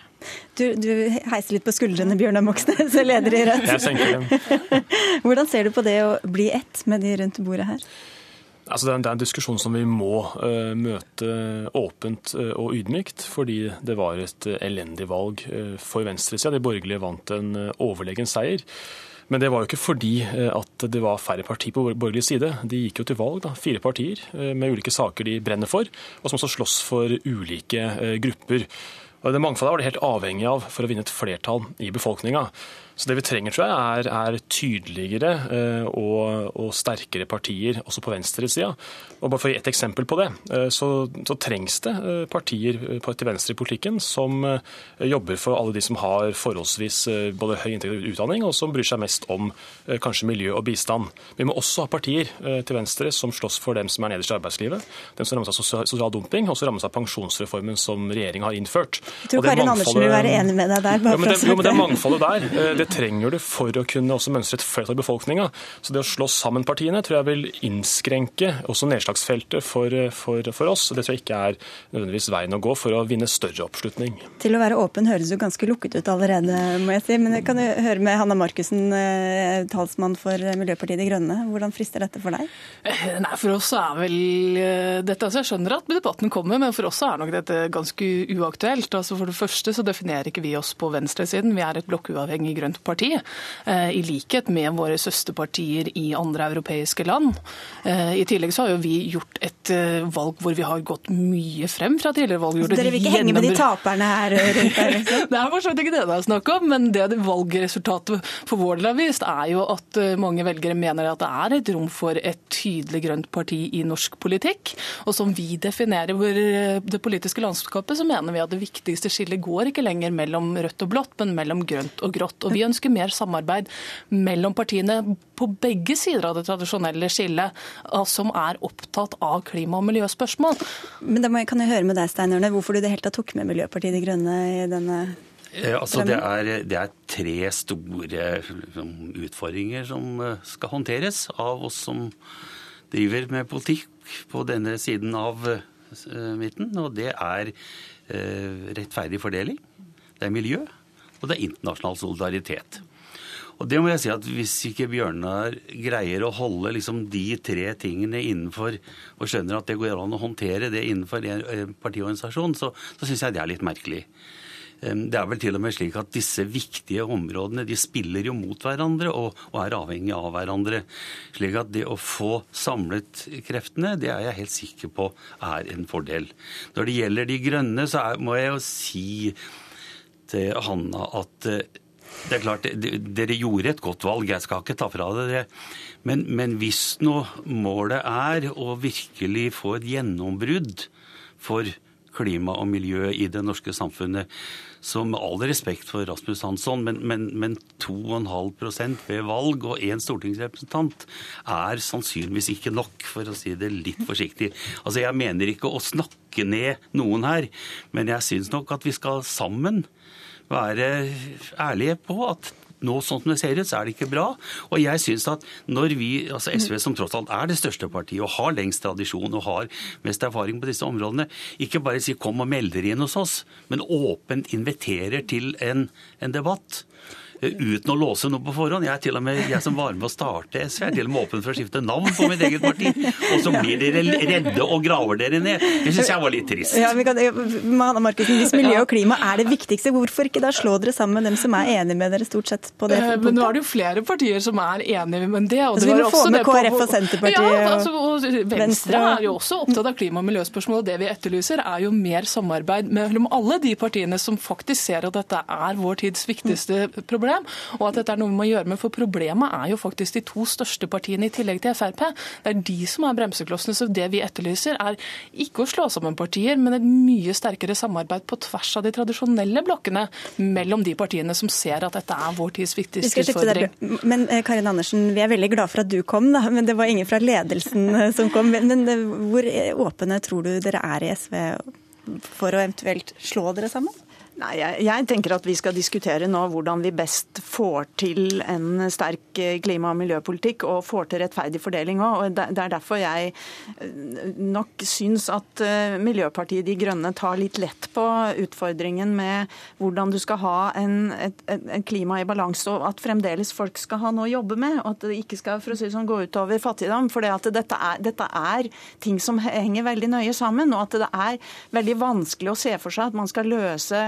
Du, du, heiser litt på skuldrene, Bjørnar Moxnes, leder i Rødt. Jeg senker dem. [laughs] Hvordan ser du på det å bli ett med de rundt bordet her? Altså, det, er en, det, er en, diskusjon som vi må uh, møte åpent uh, og ydmykt, fordi det var et uh, elendig valg for venstresida. De borgerlige vant en overlegen seier. Men det var jo ikke fordi at det var færre partier på borgerlig side. De gikk jo til valg, da, fire partier med ulike saker de brenner for, og som også slåss for ulike grupper. Og Det mangfoldet var de helt avhengig av for å vinne et flertall i befolkninga. Så det vi trenger, tror jeg, er, er tydeligere eh, og, og, sterkere partier også på venstresida. Og bare for å gi et eksempel på det, eh, så, så trengs det eh, partier til venstre i politikken som jobber for alle de som har forholdsvis både høy inntekt og utdanning, og som bryr seg mest om kanskje miljø og bistand. Vi må også ha partier til venstre som slåss for dem som er nederst i arbeidslivet, dem som rammes av sosial dumping, og som rammes av pensjonsreformen som regjeringa har innført. Jeg tror Karin Andersen vil være enig med deg der. Ja, men det, jo, men det mangfoldet der. Det det trenger du for å kunne også mønstre et flertall i befolkninga. Så det å slå sammen partiene tror jeg vil innskrenke også nedslagsfeltet for, for, for, oss. Det tror jeg ikke er nødvendigvis veien å gå for å vinne større oppslutning. Til å være åpen høres jo ganske lukket ut allerede, må jeg si. Men jeg kan jo høre med Hanna Markussen, eh, talsmann for Miljøpartiet De Grønne. Hvordan frister dette for deg? Eh, nei, For oss er vel eh, dette, altså Jeg skjønner at debatten kommer, men for oss er nok dette ganske uaktuelt. Altså For det første så definerer ikke vi oss på venstresiden. Vi er et blokkuavhengig grønt parti, eh, i likhet med våre søsterpartier i andre europeiske land. Eh, I tillegg så har jo vi gjort et eh, valg hvor vi har gått mye frem fra tidligere valg. Så dere vil ikke henge med de taperne her rundt her? Liksom? [laughs] det er for så vidt ikke det det er snakk om, men det valgresultatet for vår del har vist, er jo at mange velgere mener at det er et rom for et tydelig grønt parti i norsk politikk. Og som vi definerer det politiske landskapet, så mener vi at det viktigste skillet går ikke lenger mellom rødt og blått, men mellom grønt og grått. Og vi ønsker mer samarbeid mellom partiene på begge sider av det tradisjonelle skillet, som er opptatt av klima- og miljøspørsmål. Men da kan jeg høre med deg, Stein Ørne, hvorfor du det hele tatt tok med Miljøpartiet De Grønne i denne eh, Altså, det er, det er, tre store liksom, utfordringer som eh, skal håndteres av oss som driver med politikk på denne siden av eh, midten. Og det er rettferdig fordeling, det er miljø, og det er internasjonal solidaritet. Og det må jeg si at Hvis ikke Bjørnar greier å holde liksom de tre tingene innenfor, og skjønner at det går an å håndtere det innenfor en partiorganisasjon, så, så syns jeg det er litt merkelig. Det er vel til og med slik at disse viktige områdene de spiller jo mot hverandre og, og er avhengig av hverandre. Slik at det å få samlet kreftene, det er jeg helt sikker på er en fordel. Når det gjelder de grønne, så er, må jeg jo si til Hanna at eh, det er klart, Dere gjorde et godt valg, jeg skal ikke ta fra dere det. Men, men hvis nå målet er å virkelig få et gjennombrudd for klima og miljø i det norske samfunnet. Så med all respekt for Rasmus Hansson, men, men, men 2,5% ved valg og én stortingsrepresentant er sannsynligvis ikke nok, for å si det litt forsiktig. Altså Jeg mener ikke å snakke ned noen her, men jeg syns nok at vi skal sammen være ærlige på at nå sånn som det ser ut, så er det ikke bra. Og jeg synes at når vi, altså SV som tross alt er det største partiet og har lengst tradisjon og har mest erfaring på disse områdene, ikke bare sier kom og meld dere inn hos oss, men åpent inviterer til en, en debatt. Uten å låse noe på forhånd. Jeg er til og med jeg som var med å starte SV, er til og med åpen for å skifte navn på mitt eget parti. Og så blir dere redde og graver dere ned. Det syns jeg var litt trist. Ja, kan, Hanna Markusen, Hvis miljø og klima er det viktigste, hvorfor ikke da slå dere sammen med dem som er enige med dere stort sett på det punktet? Eh, men nå er det jo flere partier som er enige med det. Og altså, vi må få med KrF og Senterpartiet ja, altså, og Venstre. Venstre er jo også opptatt av klima- og miljøspørsmål. og Det vi etterlyser, er jo mer samarbeid mellom alle de partiene som faktisk ser at dette er vår tids viktigste problem. Og at dette er noe vi må gjøre med. For problemet er jo faktisk de to største partiene i tillegg til Frp. Det er de som er bremseklossene. Så det vi etterlyser er ikke å slå sammen partier, men et mye sterkere samarbeid på tvers av de tradisjonelle blokkene mellom de partiene som ser at dette er vår tids viktigste utfordring. Men eh, Karin Andersen, vi er veldig glad for at du kom, da. men det var ingen fra ledelsen eh, som kom. Men eh, hvor åpne tror du dere er i SV for å eventuelt slå dere sammen? Nei, jeg, jeg, tenker at vi skal diskutere nå hvordan vi best får til en sterk eh, klima- og miljøpolitikk og får til rettferdig fordeling òg. Det er derfor jeg eh, nok syns at eh, Miljøpartiet De Grønne tar litt lett på utfordringen med hvordan du skal ha en, et, et klima i balanse, og at fremdeles folk skal ha noe å jobbe med. Og at det ikke skal for å si sånn, gå utover fattigdom. For dette dette er ting som henger veldig nøye sammen, og at det er veldig vanskelig å se for seg at man skal løse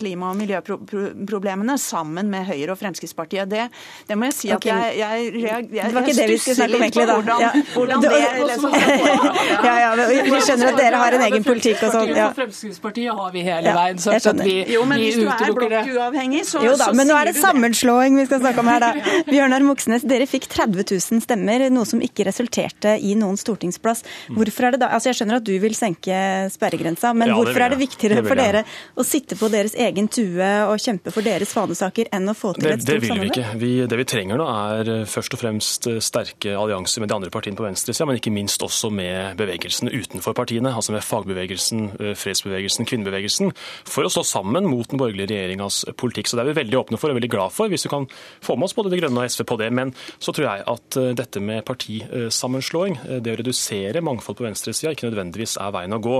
klima- og miljøproblemene sammen med Høyre og Fremskrittspartiet. Det, det må jeg si at okay. jeg, jeg, jeg, jeg, Det var ikke det vi skulle snakke om egentlig, da. Hvordan, ja. hvordan det liksom [laughs] ja, ja, Vi skjønner at dere har en egen politikk og sånn. Ja. Fremskrittspartiet har vi hele veien Så at vi, jo, men vi hvis du er blokkuavhengig, så Jo da, men nå er det sammenslåing vi skal snakke om her, da. [laughs] Bjørnar Moxnes, dere fikk 30 000 stemmer, noe som ikke resulterte i noen stortingsplass. Hvorfor er det da, altså Jeg skjønner at du vil senke sperregrensa, men hvorfor er det viktigere for dere å sitte på deres egen tue og kjempe for deres fanesaker enn å få til et stort samarbeid? Det vil vi ikke. Vi, det vi trenger nå er eh, først og fremst eh, sterke allianser med de andre partiene på venstresida, men ikke minst også med bevegelsen utenfor partiene, altså med fagbevegelsen, eh, fredsbevegelsen, kvinnebevegelsen, for å stå sammen mot den borgerlige regjeringas politikk. Så det er vi veldig åpne for og veldig glad for, hvis vi kan få med oss både De Grønne og SV på det. Men så tror jeg at dette med partisammenslåing, det å redusere mangfold på venstresida, ikke nødvendigvis er veien å gå.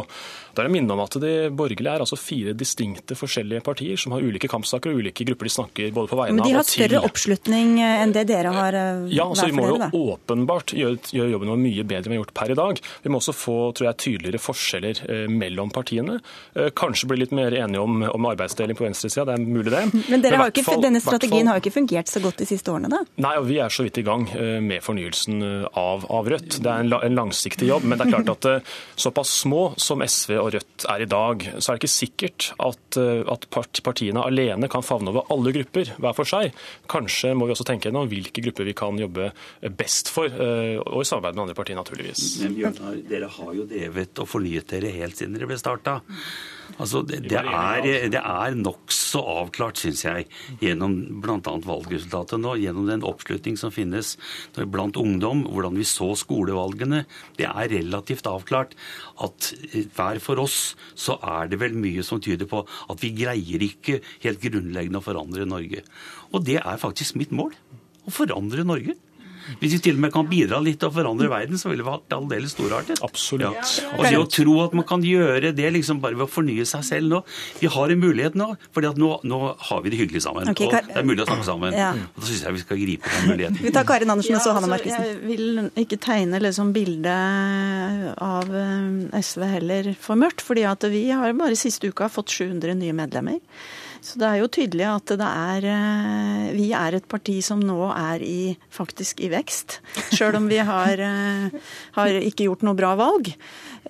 Da er det minne om at De borgerlige er altså fire distinkte forskjellige partier som har ulike kampsaker og ulike grupper de snakker både på vegne av og til. Men de har større oppslutning enn det dere har eh, Ja, så vi må jo da. åpenbart gjøre, gjøre jobben vår mye bedre enn vi har gjort per i dag. Vi må også få tror jeg, tydeligere forskjeller eh, mellom partiene. Eh, kanskje bli litt mer enige om, om arbeidsdeling på venstresida, det er mulig det. Men, Men har ikke, fall, denne strategien fall, har jo ikke fungert så godt de siste årene, da? Nei, og vi er så vidt i gang med fornyelsen av, av Rødt. Det er en, en langsiktig jobb, men det er klart at såpass små som SV og Rødt er i dag, så er det ikke sikkert at, eh, at partiene alene kan favne over alle grupper hver for seg. Kanskje må vi også tenke gjennom hvilke grupper vi kan jobbe best for, eh, og i samarbeid med andre partier, naturligvis. Men Bjørnar, dere har jo drevet og fornyet dere helt siden dere ble starta. Altså, det, det er, det er nokså avklart, syns jeg, gjennom bl.a. valgresultatet nå, gjennom den oppslutning som finnes blant ungdom, hvordan vi så skolevalgene. Det er relativt avklart at hver for oss så er det vel mye som tyder på at vi greier ikke helt grunnleggende å forandre Norge. Og det er faktisk mitt mål. Å forandre Norge. Hvis vi til og med kan bidra litt til å forandre verden, så ville vi vært aldeles storartet. Absolutt. Ja. Og det å tro at man kan gjøre det liksom bare ved å fornye seg selv nå Vi har en mulighet nå, for nå, nå, har vi det hyggelig sammen. Okay, og det er mulig å snakke sammen. Ja. Og Da syns jeg vi skal gripe den muligheten. Vi tar Karin Andersen og så Hanne altså, Markussen. Jeg vil ikke tegne liksom bildet av eh, SV heller for mørkt, fordi at vi har bare siste uka fått 700 nye medlemmer. Så det er jo tydelig at det er eh, Vi er et parti som nå er i, faktisk i vekst. Sjøl om vi har, eh, har, ikke gjort noe bra valg.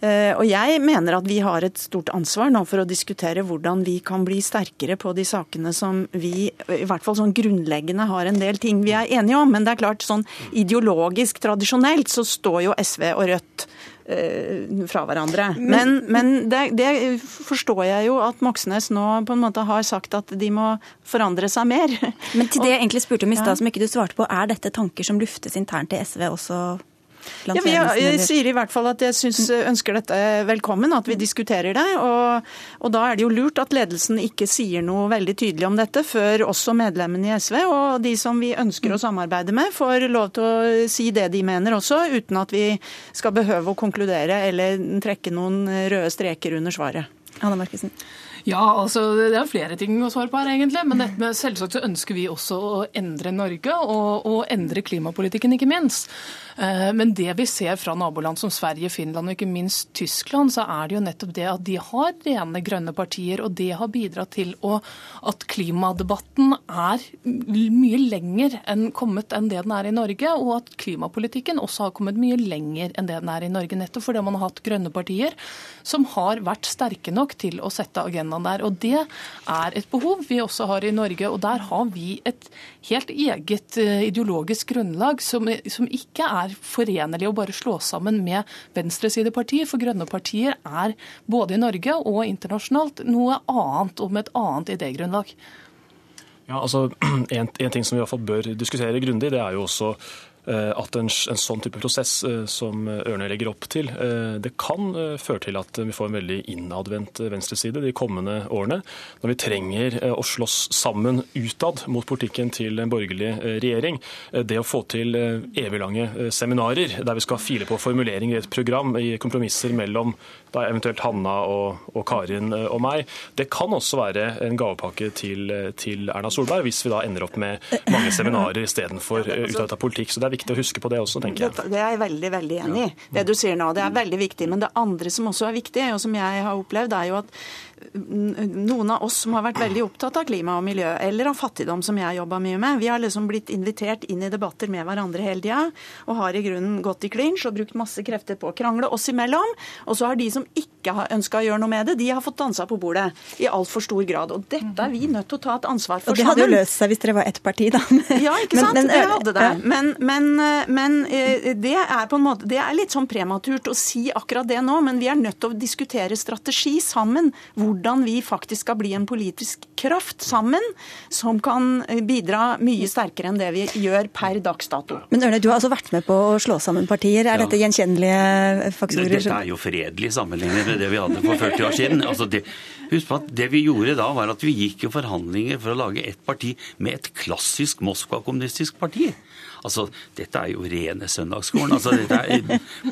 Eh, og jeg mener at vi har et stort ansvar nå for å diskutere hvordan vi kan bli sterkere på de sakene som vi i hvert fall sånn grunnleggende har en del ting vi er enige om. Men det er klart sånn ideologisk, tradisjonelt, så står jo SV og Rødt fra hverandre. Men, men det, det, forstår jeg jo at Moxnes nå på en måte har sagt at de må forandre seg mer. Men til det jeg egentlig spurte om i [laughs] stad, som ikke du svarte på, er dette tanker som luftes internt i SV også? Ja, jeg, jeg sier i hvert fall at jeg synes, ønsker dette velkommen, at vi diskuterer det. Og, og, da er det jo lurt at ledelsen ikke sier noe veldig tydelig om dette før også medlemmene i SV og de som vi ønsker å samarbeide med, får lov til å si det de mener også, uten at vi skal behøve å konkludere eller trekke noen røde streker under svaret. Anna Markussen. Ja, altså Det er flere ting å svare på her, egentlig. Men dette med, selvsagt så ønsker vi også å endre Norge, og, og endre klimapolitikken, ikke minst. Eh, men det vi ser fra naboland som Sverige, Finland og ikke minst Tyskland, så er det jo nettopp det at de har rene grønne partier, og det har bidratt til å, at klimadebatten er mye lenger enn kommet enn det den er i Norge, og at klimapolitikken også har kommet mye lenger enn det den er i Norge, nettopp fordi man har hatt grønne partier som har vært sterke nok til å sette agendaen der. Og det er et behov vi også har i Norge, og der har vi et helt eget eh, ideologisk grunnlag som, som ikke er er forenlig å bare slå sammen med venstresidepartier. For grønne partier er både i Norge og internasjonalt noe annet og med et annet idégrunnlag. Ja, altså, [clears throat] en, en ting som vi i hvert fall bør diskutere grundig, det er jo også at en, en, sånn type prosess eh, som Ørne legger opp til, eh, det kan føre til at vi får en veldig innadvendt venstreside de kommende årene. Når vi trenger å slåss sammen utad mot politikken til en borgerlig regjering. Det å få til eviglange seminarer der vi skal file på formuleringer i et program i kompromisser mellom da eventuelt Hanna og, og, Karin og meg, det kan også være en gavepakke til, til Erna Solberg, hvis vi da ender opp med mange seminarer istedenfor utad av politikk. Så det er viktig å huske på det også, tenker jeg. Det er jeg veldig, veldig enig i. Det du sier nå, det er veldig viktig. Men det andre som også er viktig, og som jeg har opplevd, er jo at noen av oss som har vært veldig opptatt av klima og miljø, eller av fattigdom, som jeg jobba mye med, vi har liksom blitt invitert inn i debatter med hverandre hele tida, og har i grunnen gått i klinsj og brukt masse krefter på å krangle oss imellom. Og så har de som ikke har ønska å gjøre noe med det, de har fått dansa på bordet i altfor stor grad. Og dette er vi nødt til å ta et ansvar for sammen. Og det hadde jo løst seg hvis dere var ett parti, da. [laughs] ja, ikke sant. Men, men, det hadde det. Men, men Eh, men eh, det er på en måte, det er litt sånn prematurt å si akkurat det nå, men vi er nødt til å diskutere strategi sammen. Hvordan vi faktisk skal bli en politisk kraft sammen som kan bidra mye sterkere enn det vi gjør per dags dato. Men Ørne, du har altså vært med på å slå sammen partier. Er ja. dette gjenkjennelige faktorer? Dette er jo fredelig sammenlignet med det vi hadde for 40 år siden. Altså det, husk på at Det vi gjorde da, var at vi gikk i forhandlinger for å lage et parti med et klassisk Moskva-kommunistisk parti. Altså, Dette er jo rene søndagsskolen. Altså, dette er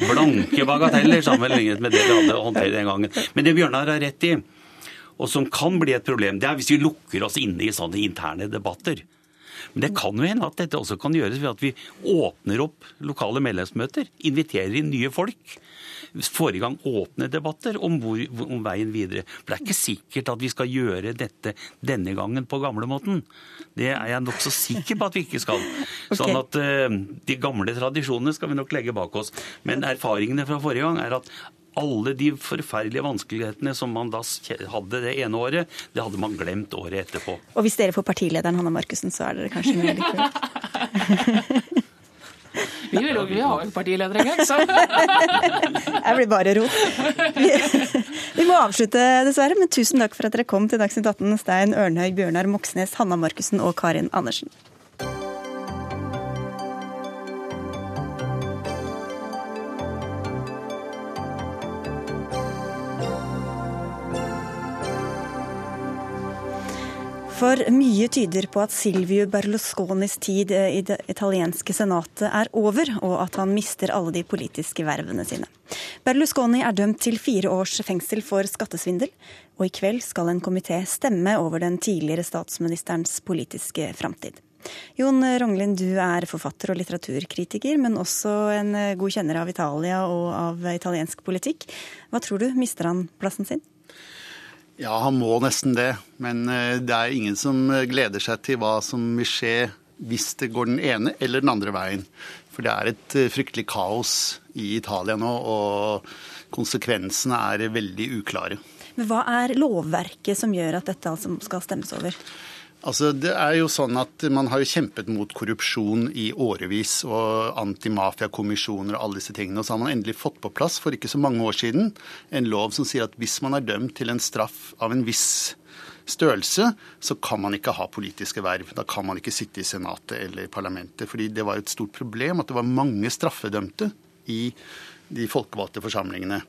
blanke bagateller sammenlignet med det vi hadde å håndtere den gangen. Men det Bjørnar har rett i, og som kan bli et problem, det er hvis vi lukker oss inne i sånne interne debatter. Men det kan jo hende at dette også kan gjøres ved at vi åpner opp lokale medlemsmøter. Inviterer inn nye folk får i gang åpne debatter om, hvor, om, veien videre. For det er ikke sikkert at vi skal gjøre dette denne gangen på gamlemåten. Det er jeg nokså sikker på at vi ikke skal. [laughs] Sånn at uh, de gamle tradisjonene skal vi nok legge bak oss. Men erfaringene fra forrige gang er at alle de forferdelige vanskelighetene som man da hadde det ene året, det hadde man glemt året etterpå. Og hvis dere får partilederen Hanna Markussen, så er dere kanskje med likevel? [laughs] Vi vil vi har jo partileder en gang, så [laughs] Jeg blir bare rot. Vi, vi, må avslutte, dessverre, men tusen takk for at dere kom til Dagsnytt 18, Stein Ørnhøi, Bjørnar Moxnes, Hanna Markussen og Karin Andersen. For mye tyder på at Silvio Berlusconis tid i det italienske senatet er over, og at han mister alle de politiske vervene sine. Berlusconi er dømt til fire års fengsel for skattesvindel, og i kveld skal en komité stemme over den tidligere statsministerens politiske framtid. Jon Ronglin, du er forfatter og litteraturkritiker, men også en god kjenner av Italia og av italiensk politikk. Hva tror du, mister han plassen sin? Ja, han må nesten det. Men eh, det er ingen som gleder seg til hva som vil skje hvis det går den ene eller den andre veien. For det er et eh, fryktelig kaos i Italia nå, og konsekvensene er veldig uklare. Men Hva er lovverket som gjør at dette altså skal stemmes over? Altså, det er jo sånn at Man har jo kjempet mot korrupsjon i årevis, og antimafiakommisjoner og alle disse tingene. Og så har man endelig fått på plass for ikke så mange år siden en lov som sier at hvis man er dømt til en straff av en viss størrelse, så kan man ikke ha politiske verv. Da kan man ikke sitte i Senatet eller i parlamentet. fordi det var et stort problem at det var mange straffedømte i de folkevalgte forsamlingene.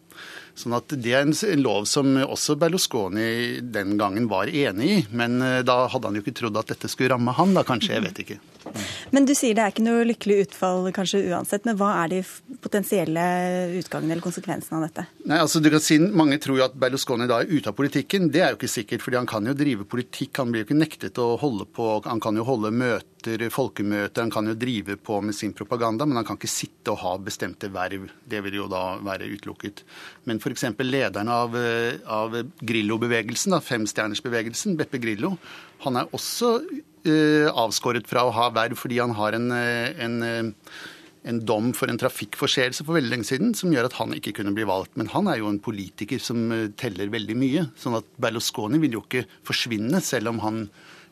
Sånn at Det er en, lov som også Berlusconi den gangen var enig i. Men eh, da hadde han jo ikke trodd at dette skulle ramme han, da kanskje. Jeg vet ikke. Men du sier det er ikke noe lykkelig utfall kanskje uansett. Men hva er de potensielle utgangene eller konsekvensene av dette? Nei, altså du kan si Mange tror jo at Berlusconi da er ute av politikken. Det er jo ikke sikkert, fordi han kan jo drive politikk. Han blir jo ikke nektet å holde på Han kan jo holde møter, folkemøter, han kan jo drive på med sin propaganda, men han kan ikke sitte og ha bestemte verv. Det vil jo da være utelukket. Men f.eks. lederen av, eh, av Grillo-bevegelsen, femstjernersbevegelsen, Beppe Grillo, han er også uh, avskåret fra å ha verv fordi han har en, eh, en en dom for en trafikkforseelse for veldig lenge siden som gjør at han ikke kunne bli valgt. Men han er jo en politiker som teller veldig mye. Sånn at Berlusconi vil jo ikke forsvinne selv om han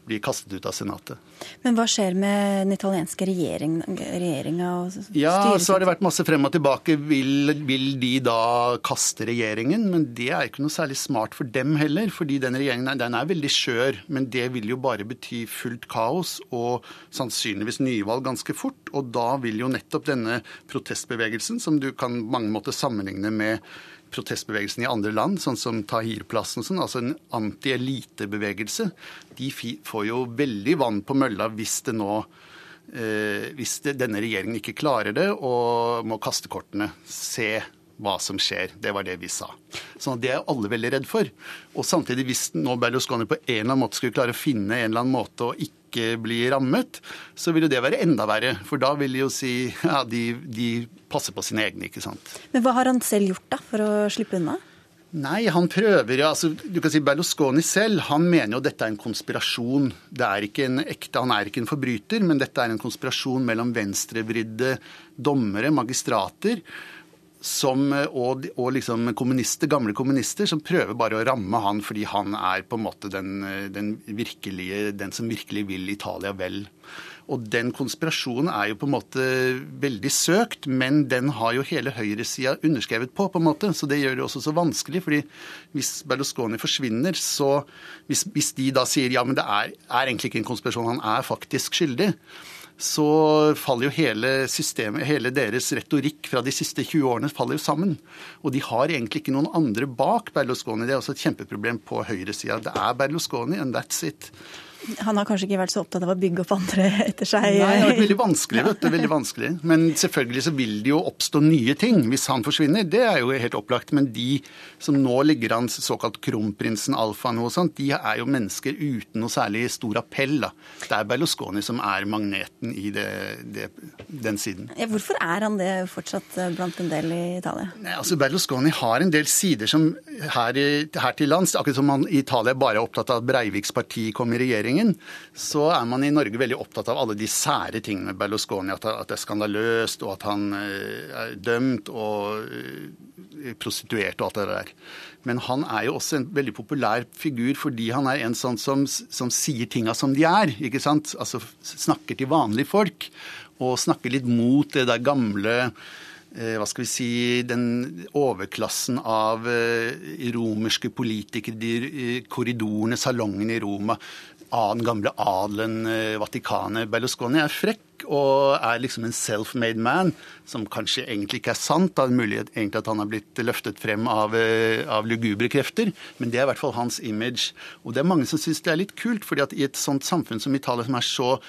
blir kastet ut av Senatet. Men hva skjer med den italienske regjering, regjeringa og Ja, så har det vært masse frem og tilbake. Vil, vil de da kaste regjeringen? Men det er ikke noe særlig smart for dem heller. fordi den regjeringen er- den er veldig skjør. Men det vil jo bare bety fullt kaos og sannsynligvis nyvalg ganske fort. Og da vil jo nettopp denne protestbevegelsen, som du kan på mange måter sammenligne med protestbevegelsen i andre land, sånn som Tahir-plassen sånn, altså en anti-elite-bevegelse, de får jo veldig vann på mølla hvis det nå eh, hvis det, denne regjeringen ikke klarer det og må kaste kortene, se hva som skjer. Det var det vi sa. Så det er alle veldig redd for. Og samtidig, hvis nå Berlusconi på en eller annen måte skulle klare å finne en eller annen måte å ikke bli rammet, så vil jo det være enda verre. For da vil de jo si ja, de, de passer på sine egne, ikke sant. Men hva har han selv gjort da, for å slippe unna? Nei, han prøver ja, altså, du kan si Berlusconi selv han mener jo dette er en konspirasjon. Det er ikke en ekte, Han er ikke en forbryter, men dette er en konspirasjon mellom venstrevridde dommere, magistrater, som, og, og liksom kommunister, gamle kommunister som prøver bare å ramme han fordi han er på en måte den, den, virkelige, den som virkelig vil Italia vel. Og den konspirasjonen er jo på en måte veldig søkt, men den har jo hele høyresida underskrevet på, på en måte. Så det gjør det også så vanskelig. fordi hvis Berlusconi forsvinner, så hvis, hvis de da sier ja, men det er, er egentlig ikke en konspirasjon, han er faktisk skyldig, så faller jo hele systemet, hele deres retorikk fra de siste 20 årene faller jo sammen. Og de har egentlig ikke noen andre bak Berlusconi. Det er også et kjempeproblem på høyresida. Det er Berlusconi, and that's it. Han har kanskje ikke vært så opptatt av å bygge opp andre etter seg? Nei, det har vært veldig vanskelig. vet du, veldig vanskelig. Men selvfølgelig så vil det jo oppstå nye ting hvis han forsvinner. Det er jo helt opplagt. Men de som nå ligger an, såkalt kronprinsen Alfa noe sånt, de er jo mennesker uten noe særlig stor appell. da. Det er Berlusconi som er magneten i det, det, den siden. Ja, hvorfor er han det fortsatt eh, blant en del i Italia? Nei, altså Berlusconi har en del sider som her, i- her til lands, akkurat som han i Italia bare er opptatt av at Breiviks parti kom i regjeringen, så er man i Norge veldig opptatt av alle de sære tingene med Berlusconi. At, det er skandaløst, og at han eh, er dømt og eh, prostituert og alt det der. Men han er jo også en veldig populær figur fordi han er en sånn som, som sier tinga som de er. ikke sant? Altså snakker til vanlige folk, og snakker litt mot det der gamle eh, hva skal vi si, den overklassen av romerske politikere, de korridorene, salongene i Roma, den gamle adelen, eh, Vatikanet. Berlusconi er frekk og er liksom en self-made man, som kanskje egentlig ikke er sant. Det er mulig at- egentlig at han har blitt løftet frem av, eh, av lugubre krefter, men det er i hvert fall hans image. Og det er mange som syns det er litt kult, fordi at i et sånt samfunn som Italia, som er så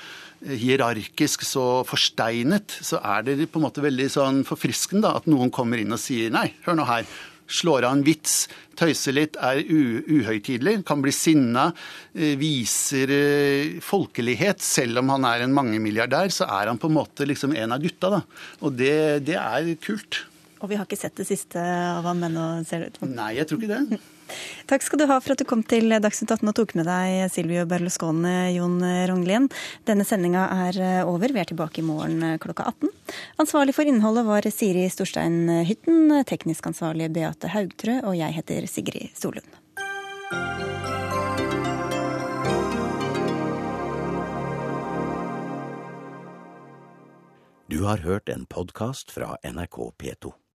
eh, hierarkisk, så forsteinet, så er det på en måte veldig sånn forfriskende at noen kommer inn og sier nei, hør nå her. Slår av en vits, tøyser litt, er uhøytidelig, kan bli sinna, eh, viser eh, folkelighet. Selv om han er en mangemilliardær, så er han på en måte liksom en av gutta. da. Og det, det er kult. Og vi har ikke sett det siste av ham ennå, ser det ut som. Nei, jeg tror ikke det. Takk skal du ha for at du kom til Dagsnytt 18 og tok med deg Silvio Berluscone, Jon Ronglien. Denne sendinga er eh, over. Vi er tilbake i morgen eh, klokka 18. Ansvarlig for innholdet var Siri Storstein Hytten, teknisk ansvarlig Beate Haugtrø, og jeg heter Sigrid Solund. Du har hørt en podkast fra NRK P2.